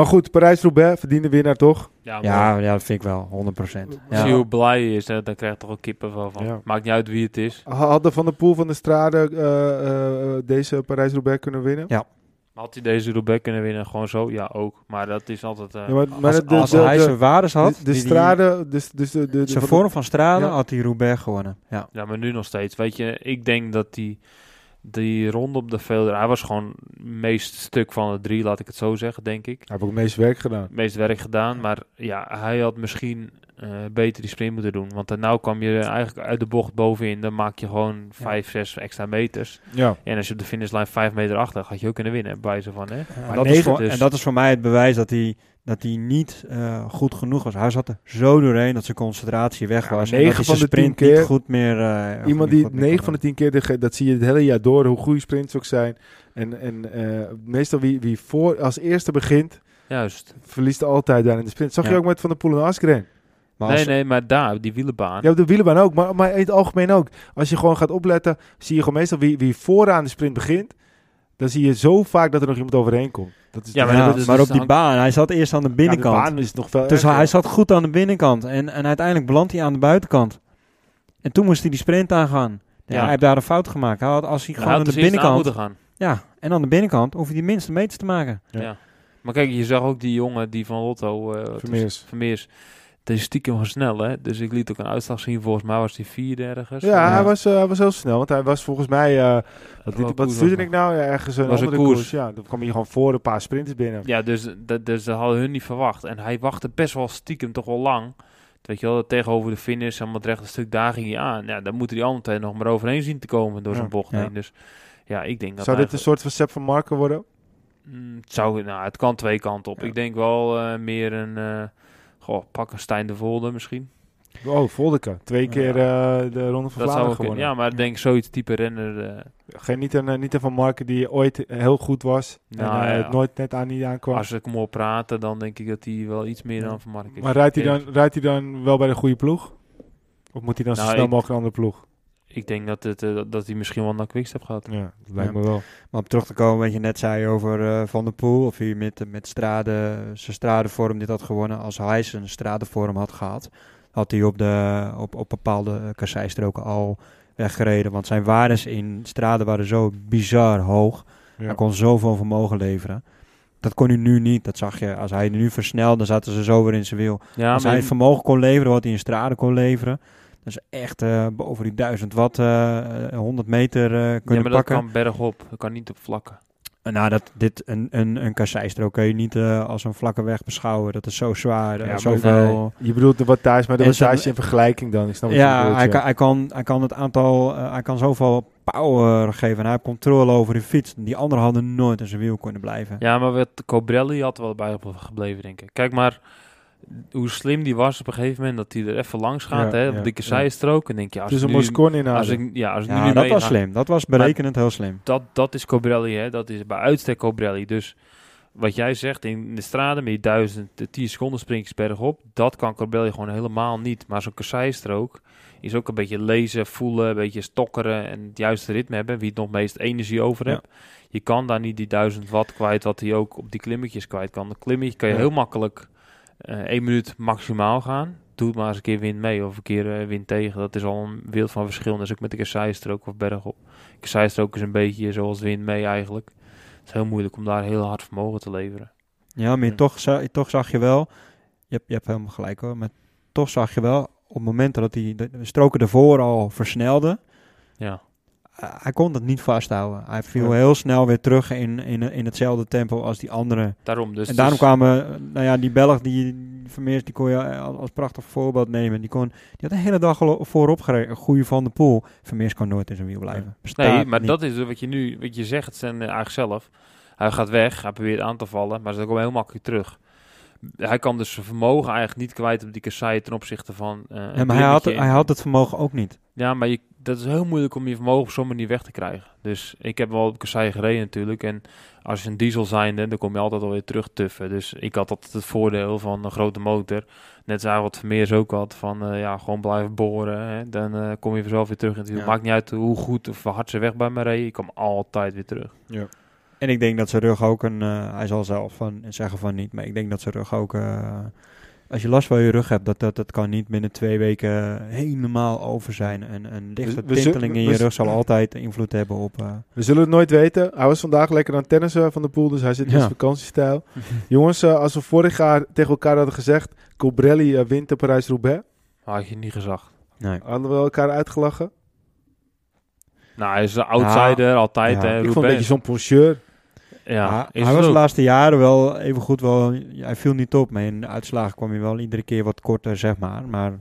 Maar goed, Parijs-Roubaix, verdiende winnaar toch? Ja, Ja, ja, dat vind ik wel. 100%. Zie je Ja. hoe blij hij is, hè, dan krijg je toch ook kippen van. Ja. Maakt niet uit wie het is. Hadden Van der Poel van de Strade eh, eh, deze Parijs-Roubaix kunnen winnen? Ja. Had hij deze Roubaix kunnen winnen? Gewoon zo? Ja, ook. Maar dat is altijd... eh, Ja, maar, maar Als, de, als de, hij de- zijn waardes had, de, de Strade, dus, dus de, de, de, zijn de- vorm van stralen, Ja. had hij Roubaix gewonnen. Ja. Ja, maar nu nog steeds. Weet je, ik denk dat die, die ronde op de velden... Hij was gewoon het meest stuk van de drie, laat ik het zo zeggen, denk ik. Hij heeft ook het meeste werk gedaan. Het meest werk gedaan. Maar ja, hij had misschien eh, beter die sprint moeten doen. Want dan nou kwam je eigenlijk uit de bocht bovenin. Dan maak je gewoon vijf, zes extra meters. Ja. En als je op de finishlijn vijf meter achter... had je ook kunnen winnen, bij ze van, hè? En, dat is voor, dus- en dat is voor mij het bewijs dat hij, dat hij niet eh, goed genoeg was. Hij zat er zo doorheen dat zijn concentratie weg Ja, was. maar en negen dat hij van zijn de tien sprint keer- niet goed meer... eh, Iemand die goed meer 9 kon van de 10 keer, de, dat zie je het hele jaar door, hoe goede sprints ook zijn. En, en eh, meestal wie, wie voor, als eerste begint, Juist. verliest altijd daar in de sprint. Zag je ook met Van der Poel en Askren? Maar Nee, als- nee, maar daar, die wielenbaan. Ja, de wielenbaan ook, maar, maar in het algemeen ook. Als je gewoon gaat opletten, zie je gewoon meestal wie, wie vooraan de sprint begint. Dan zie je zo vaak dat er nog iemand overheen komt. Dat is Ja, Ja, maar is op die baan, hij zat eerst aan de Ja, binnenkant. de baan is nog veel Dus erger. hij zat goed aan de binnenkant. En, en uiteindelijk belandt hij aan de buitenkant. En toen moest hij die sprint aangaan. Ja, Ja. hij heeft daar een fout gemaakt. Hij had, als hij gewoon aan de dus aan binnenkant... moeten gaan. Ja, en aan de binnenkant hoef je die minste meters te maken. Ja. Ja. Maar kijk, je zag ook die jongen die van Lotto... eh, is- Vermeers. Vermeers. Het is stiekem wel snel, hè? Dus ik liet ook een uitslag zien. Volgens mij was hij vierde ergens. Ja, Ja. Hij, was, eh, hij was heel snel, want hij was volgens mij... eh wat Welke wat stuurde ik nou? Ja, ergens een Was een andere koers. koers. Ja, dan kwam hij gewoon voor een paar sprinters binnen. Ja, dus dat, dus dat hadden hun niet verwacht. En hij wachtte best wel stiekem toch wel lang. Weet je wel, tegenover de finish, helemaal het rechte stuk, daar ging hij aan. Ja, dan moeten die andere twee nog maar overheen zien te komen door Ja. zijn bocht Ja. heen. Dus ja, ik denk dat Zou dit een soort van Sepp van Marken worden? Mm, het zou, nou, het kan twee kanten op. Ja. Ik denk wel eh, meer een, eh goh, pak een Stijn de Volde misschien. Oh, Voldeke. Twee keer eh, de Ronde van Dat Vlaanderen gewonnen. Ja, maar ik denk zoiets type renner. eh, Geen, niet, een, eh, niet een Van Marken die ooit heel goed was. Nou, en ja. het nooit net aan niet aankwam. als ik hem hoor praten, dan denk ik dat hij wel iets meer dan Van Mark is. maar rijdt hij, dan, rijdt hij dan wel bij de goede ploeg? Of moet hij dan zo Nou, snel mogelijk een andere ploeg? Ik denk dat, het, eh, dat hij misschien wel naar Quickstep gaat. Ja, dat lijkt Ja. me wel. Maar om terug te komen wat je net zei over eh, Van der Poel. Of hij met, met strade, zijn stradenvorm dit had gewonnen. Als hij zijn stradenvorm had gehad. Had hij op, de, op, op bepaalde kasseistroken al weggereden. Want zijn waardes in straden waren zo bizar hoog. Ja. Hij kon zoveel vermogen leveren. Dat kon hij nu niet. Dat zag je. Als hij nu versnelde, dan zaten ze zo weer in zijn wiel. Ja, Als maar hij het vermogen kon leveren wat hij in straden kon leveren. Dat is echt eh, boven die 1000 watt, eh, eh, 100 meter eh, ja, kunnen maar dat pakken. kan bergop. Dat kan niet op vlakken. En Nou, dat, dit, een, een, een kasseistrook kun je niet eh, als een vlakke weg beschouwen. Dat is zo zwaar. eh, Ja, zoveel... Je bedoelt de wattage, maar de wattage in vergelijking dan. Ik snap wat je Ja, bedoelt, hij kan, hij, kan, hij kan het aantal, eh, hij kan zoveel power geven. En hij heeft controle over de fiets. Die anderen hadden nooit in zijn wiel kunnen blijven. Ja, maar wat Cobrelli had wel bij gebleven, denk ik. Kijk maar hoe slim die was op een gegeven moment. Dat hij er even langs gaat, Ja, hè, op de dikke ja. zijstrook. En denk je, als ik een nu, Moscon in als ik, ja, als ik Ja, nu dat was ga- slim. Dat was berekenend heel slim. dat, dat is Cobrelli, hè. Dat is bij uitstek Cobrelli. Dus wat jij zegt, in de straten met die duizend, de 10 seconden sprintjes bergop, dat kan Cobrelli gewoon helemaal niet. Maar zo'n kasseistrook is ook een beetje lezen, voelen, een beetje stokkeren en het juiste ritme hebben, wie het nog meest energie over Ja. hebt. Je kan daar niet die 1000 watt kwijt, wat hij ook op die klimmetjes kwijt kan. Een klimmetje kan je Ja. heel makkelijk eh één minuut maximaal gaan. Doe het maar eens een keer wind mee of een keer eh, wind tegen. Dat is al een wereld van verschil. Dat is ook met de kasseistrook of bergop. Kasseistrook is een beetje zoals wind mee eigenlijk. Het is heel moeilijk om daar heel hard vermogen te leveren. Ja, maar Ja. Toch, toch zag je wel, je hebt, je hebt helemaal gelijk hoor, maar toch zag je wel op momenten dat hij de stroken ervoor al versnelde, Ja, eh, hij kon het niet vasthouden. Hij viel Ja. heel snel weer terug in, in, in hetzelfde tempo als die andere. daarom. Dus en daarom is- kwamen, eh, nou ja, die Belg, die Vermeers, die kon je eh, al- als prachtig voorbeeld nemen. Die, kon, die had de hele dag al voorop gereden. Een goede Van de Poel. Vermeers kan nooit in zijn wiel blijven. Bestaat Nee, maar niet. dat is wat je nu, wat je zegt, zijn eh, eigenlijk zelf. Hij gaat weg, hij probeert aan te vallen, maar ze komen heel makkelijk terug. Hij kan dus zijn vermogen eigenlijk niet kwijt op die kassei ten opzichte van. eh, een Ja, maar hij had, hij had het vermogen ook niet. Ja, maar je, dat is heel moeilijk om je vermogen op zo'n manier weg te krijgen. Dus ik heb wel op kassei gereden natuurlijk. En als je een diesel zijnde, dan kom je altijd alweer terug tuffen. Dus ik had altijd het voordeel van een grote motor. Net zoals wat Vermeers ook had, van eh, ja, gewoon blijven boren. Hè. Dan eh, kom je vanzelf weer terug. En het Ja. maakt niet uit hoe goed of hard ze weg bij me reden. Ik kom altijd weer terug. En ik denk dat zijn rug ook een... eh, hij zal zelf van, zeggen van niet, maar ik denk dat zijn rug ook... eh, als je last van je rug hebt, dat, dat, dat kan niet binnen twee weken helemaal over zijn. En een lichte we tinteling in je rug zal altijd invloed hebben op... eh, We zullen het nooit weten. Hij was vandaag lekker aan het tennissen van de pool, dus hij zit in Ja. zijn vakantiestijl. Jongens, eh, als we vorig jaar tegen elkaar hadden gezegd... Colbrelli eh, wint de Parijs-Roubaix, had je niet gezegd. nee. hadden we elkaar uitgelachen. Nou, hij is een outsider, altijd. ja. hè, Ik vond een Roubaix. beetje zo'n poncheur. Ja, hij het was de laatste jaren wel even goed wel... hij viel niet op, maar in de uitslagen kwam hij wel iedere keer wat korter, zeg maar. Maar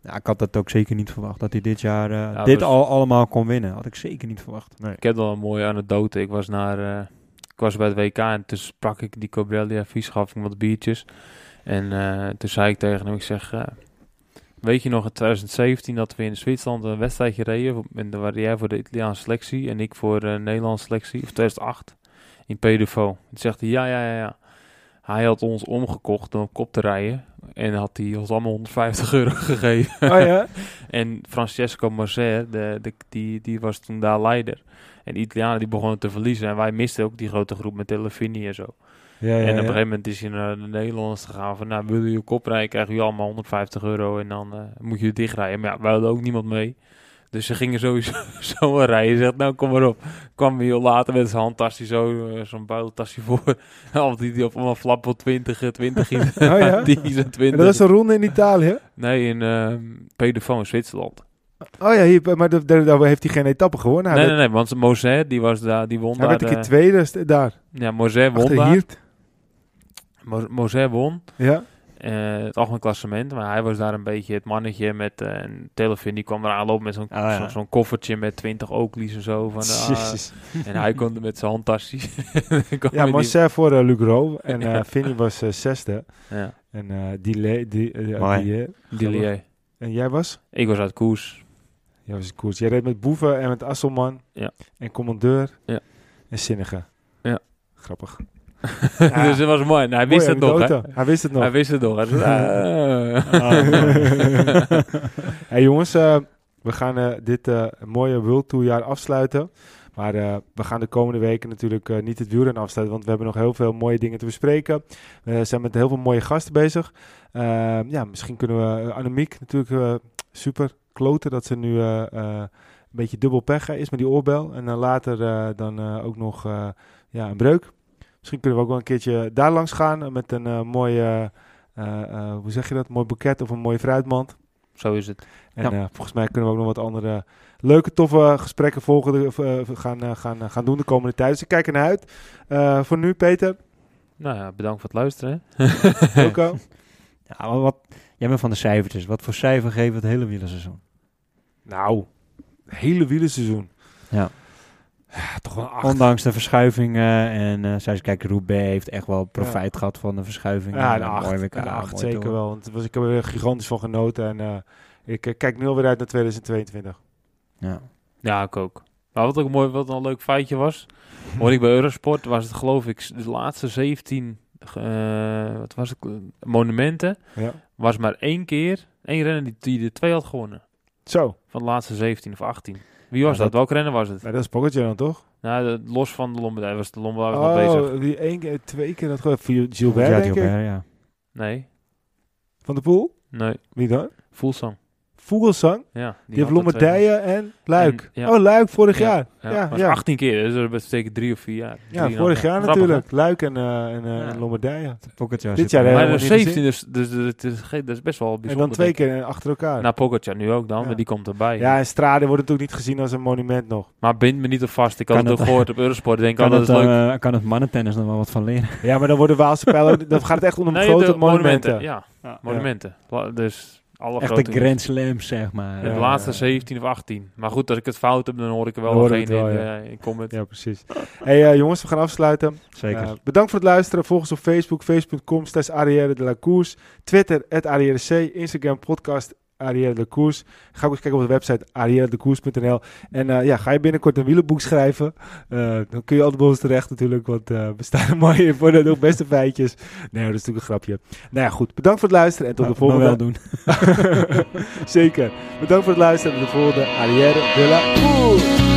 ja, ik had dat ook zeker niet verwacht. Dat hij dit jaar eh, Ja, dit al allemaal kon winnen. Had ik zeker niet verwacht. Ik heb wel een mooie anekdote. Ik was naar, eh, ik was bij het WK en toen sprak ik die Cobrelli advies, gaf ik wat biertjes. En eh, toen zei ik tegen hem, ik zeg, weet je nog in 2017 dat we in Zwitserland een wedstrijdje reden, en daar waren jij voor de Italiaanse selectie en ik voor de Nederlandse selectie, of 2008, in Pedefo. Toen zegt hij, ja, ja, ja, ja. Hij had ons omgekocht om op kop te rijden en had hij ons allemaal 150 euro gegeven. Oh ja? En Francesco Moser, de, de, die, die was toen daar leider. En de Italianen die begonnen te verliezen. En wij misten ook die grote groep met Telefini en zo. Ja, ja, en op een gegeven moment is hij naar de Nederlanders gegaan. Van, nou, willen jullie kop rijden, krijgen jullie allemaal 150 euro. En dan eh, moet je dichtrijden. Maar ja, wij hadden ook niemand mee. Dus ze gingen sowieso zo wel rijden. Zegt, nou, kom maar op. Kwam heel later met zijn handtasje zo, eh, zo'n buideltasje voor. Al die, die op allemaal flappel 20, eh, 20 is. Oh ja? die is een En 20. dat was een ronde in Italië? Nee, in uh, Pedefo in Zwitserland. Oh ja, hier, maar daar- daar heeft hij geen etappe gewonnen. Hij nee, nee, nee, want Moser, die was daar, die won hij daar. werd een keer eh, tweede daar. ja, Moser won daar. Hiert. Mo- Moser won Ja. Eh, het algemeen klassement, maar hij was daar een beetje het mannetje met eh, een Telefin. Die kwam eraan lopen met zo'n Oh, ja. zo- zo'n koffertje met 20 Oakleys en zo. Van, ah, en hij kon er met zijn handtasje. Ja, Marcel voor uh, Lugro. En eh Ja. Vinny was eh, zesde. die- Ja, En eh die, die, eh, die, eh. En jij was? Ik was uit koers. Jij was in koers. Jij reed met Boeven en met Asselman. Ja. En Commandeur. Ja. En Zinnige. Ja. Grappig. Dus dat was mooi. En hij wist het nog. Hij wist het nog. Hij wist het nog. Hij hey jongens, eh, we gaan eh, dit eh, mooie World Tour jaar afsluiten. Maar we gaan de komende weken natuurlijk niet het wielrennen afsluiten, want we hebben nog heel veel mooie dingen te bespreken. We zijn met heel veel mooie gasten bezig. Eh, ja, misschien kunnen we Annemiek natuurlijk super kloten dat ze nu een beetje dubbel pech is met die oorbel. En dan later dan ook nog ja, een breuk. Misschien kunnen we ook wel een keertje daar langs gaan met een eh, mooie, eh, eh, hoe zeg je dat, mooi boeket of een mooie fruitmand. Zo is het. En Ja. eh, volgens mij kunnen we ook nog wat andere leuke, toffe gesprekken volgen, eh, gaan, eh, gaan, eh, gaan doen de komende tijd. Dus ik kijk ernaar uit. Eh, voor nu, Peter, Nou ja, bedankt voor het luisteren. Wilco. Ja, wat, jij bent van de cijfertjes. Wat voor cijfer geven we het hele wielerseizoen? nou, hele wielerseizoen. Ja. Ja, toch wel een acht. Ondanks de verschuivingen. En eh zij kijk, Roubaix heeft echt wel profijt gehad van de verschuivingen. ja, een En acht. mooi WK, een acht mooi zeker door. wel. Want het was, ik heb er gigantisch van genoten. En eh, ik eh, kijk nu alweer uit naar 2022. Ja. Ja, ik ook. Maar wat ook mooi, wat een leuk feitje was, hoorde ik bij Eurosport, was het geloof ik de laatste 17 eh, wat was het, eh, monumenten, Ja. was maar één keer, één renner die, die de twee had gewonnen. Zo, Van de laatste 17 of 18. Wie was Ja, dat? dat- Welke renner was het? maar dat is Pogacar dan toch? Nou, de- los van de Lombardij was de Lombardij nog bezig. Oh, die één keer, twee keer dat gewoon. Gilbert, Ja, denk ik. Gilbert, ja. Nee, Van de Poel? nee, Wie dan? Fulsang. Vogelsang. Ja, Die, heeft had er twee. Lombardije en Luik. En- ja. Oh, Luik vorig Ja, jaar. Ja, Ja, maar ja. 18 keer, dus dat betekent drie of vier jaar. Ja, vorig jaar Grappig, natuurlijk. Luik en, eh, en, eh, Ja. en Lombardije. Pogacar Dit jaar Maar de niet 17, dus, dus, dus het is, ge- dat is best wel En bijzonder. dan twee keer achter elkaar. Nou, Pogacar nu ook dan, Ja. maar die komt erbij. ja, en Strade wordt natuurlijk niet gezien als een monument nog. Maar bind me niet op vast. Ik had Kan het ook gehoord op Eurosport. Ik denk, Kan dat het, is leuk. eh, kan het mannentennis nog wel wat van leren? Ja, maar dan worden Waalse pijlen. Dan gaat het echt om de grote monumenten. Ja, monumenten. Dus alle Echt grote de Grand Slams, zeg maar. De Ja. laatste 17 of 18. Maar goed, als ik het fout heb, dan hoor ik er wel hoor het in, ja. eh, in comment. Ja, precies. hey, eh, jongens, we gaan afsluiten. Zeker. Eh, bedankt voor het luisteren. Volg ons op Facebook, facebook.com slash Arrière de la Course. Twitter, at Arrière C. Instagram, podcast Arrière de Course. Ga ook eens kijken op de website arrièredecourse.nl. En eh, ja, ga je binnenkort een wielenboek schrijven? Eh, dan kun je altijd bij ons terecht natuurlijk, want eh, we staan er mooi in voor de nog beste feitjes. Nee, dat is natuurlijk een grapje. Nou ja, goed. Bedankt voor het luisteren en tot de Nou, volgende. wel doen. Zeker. Bedankt voor het luisteren en tot de volgende Arrière de la Course.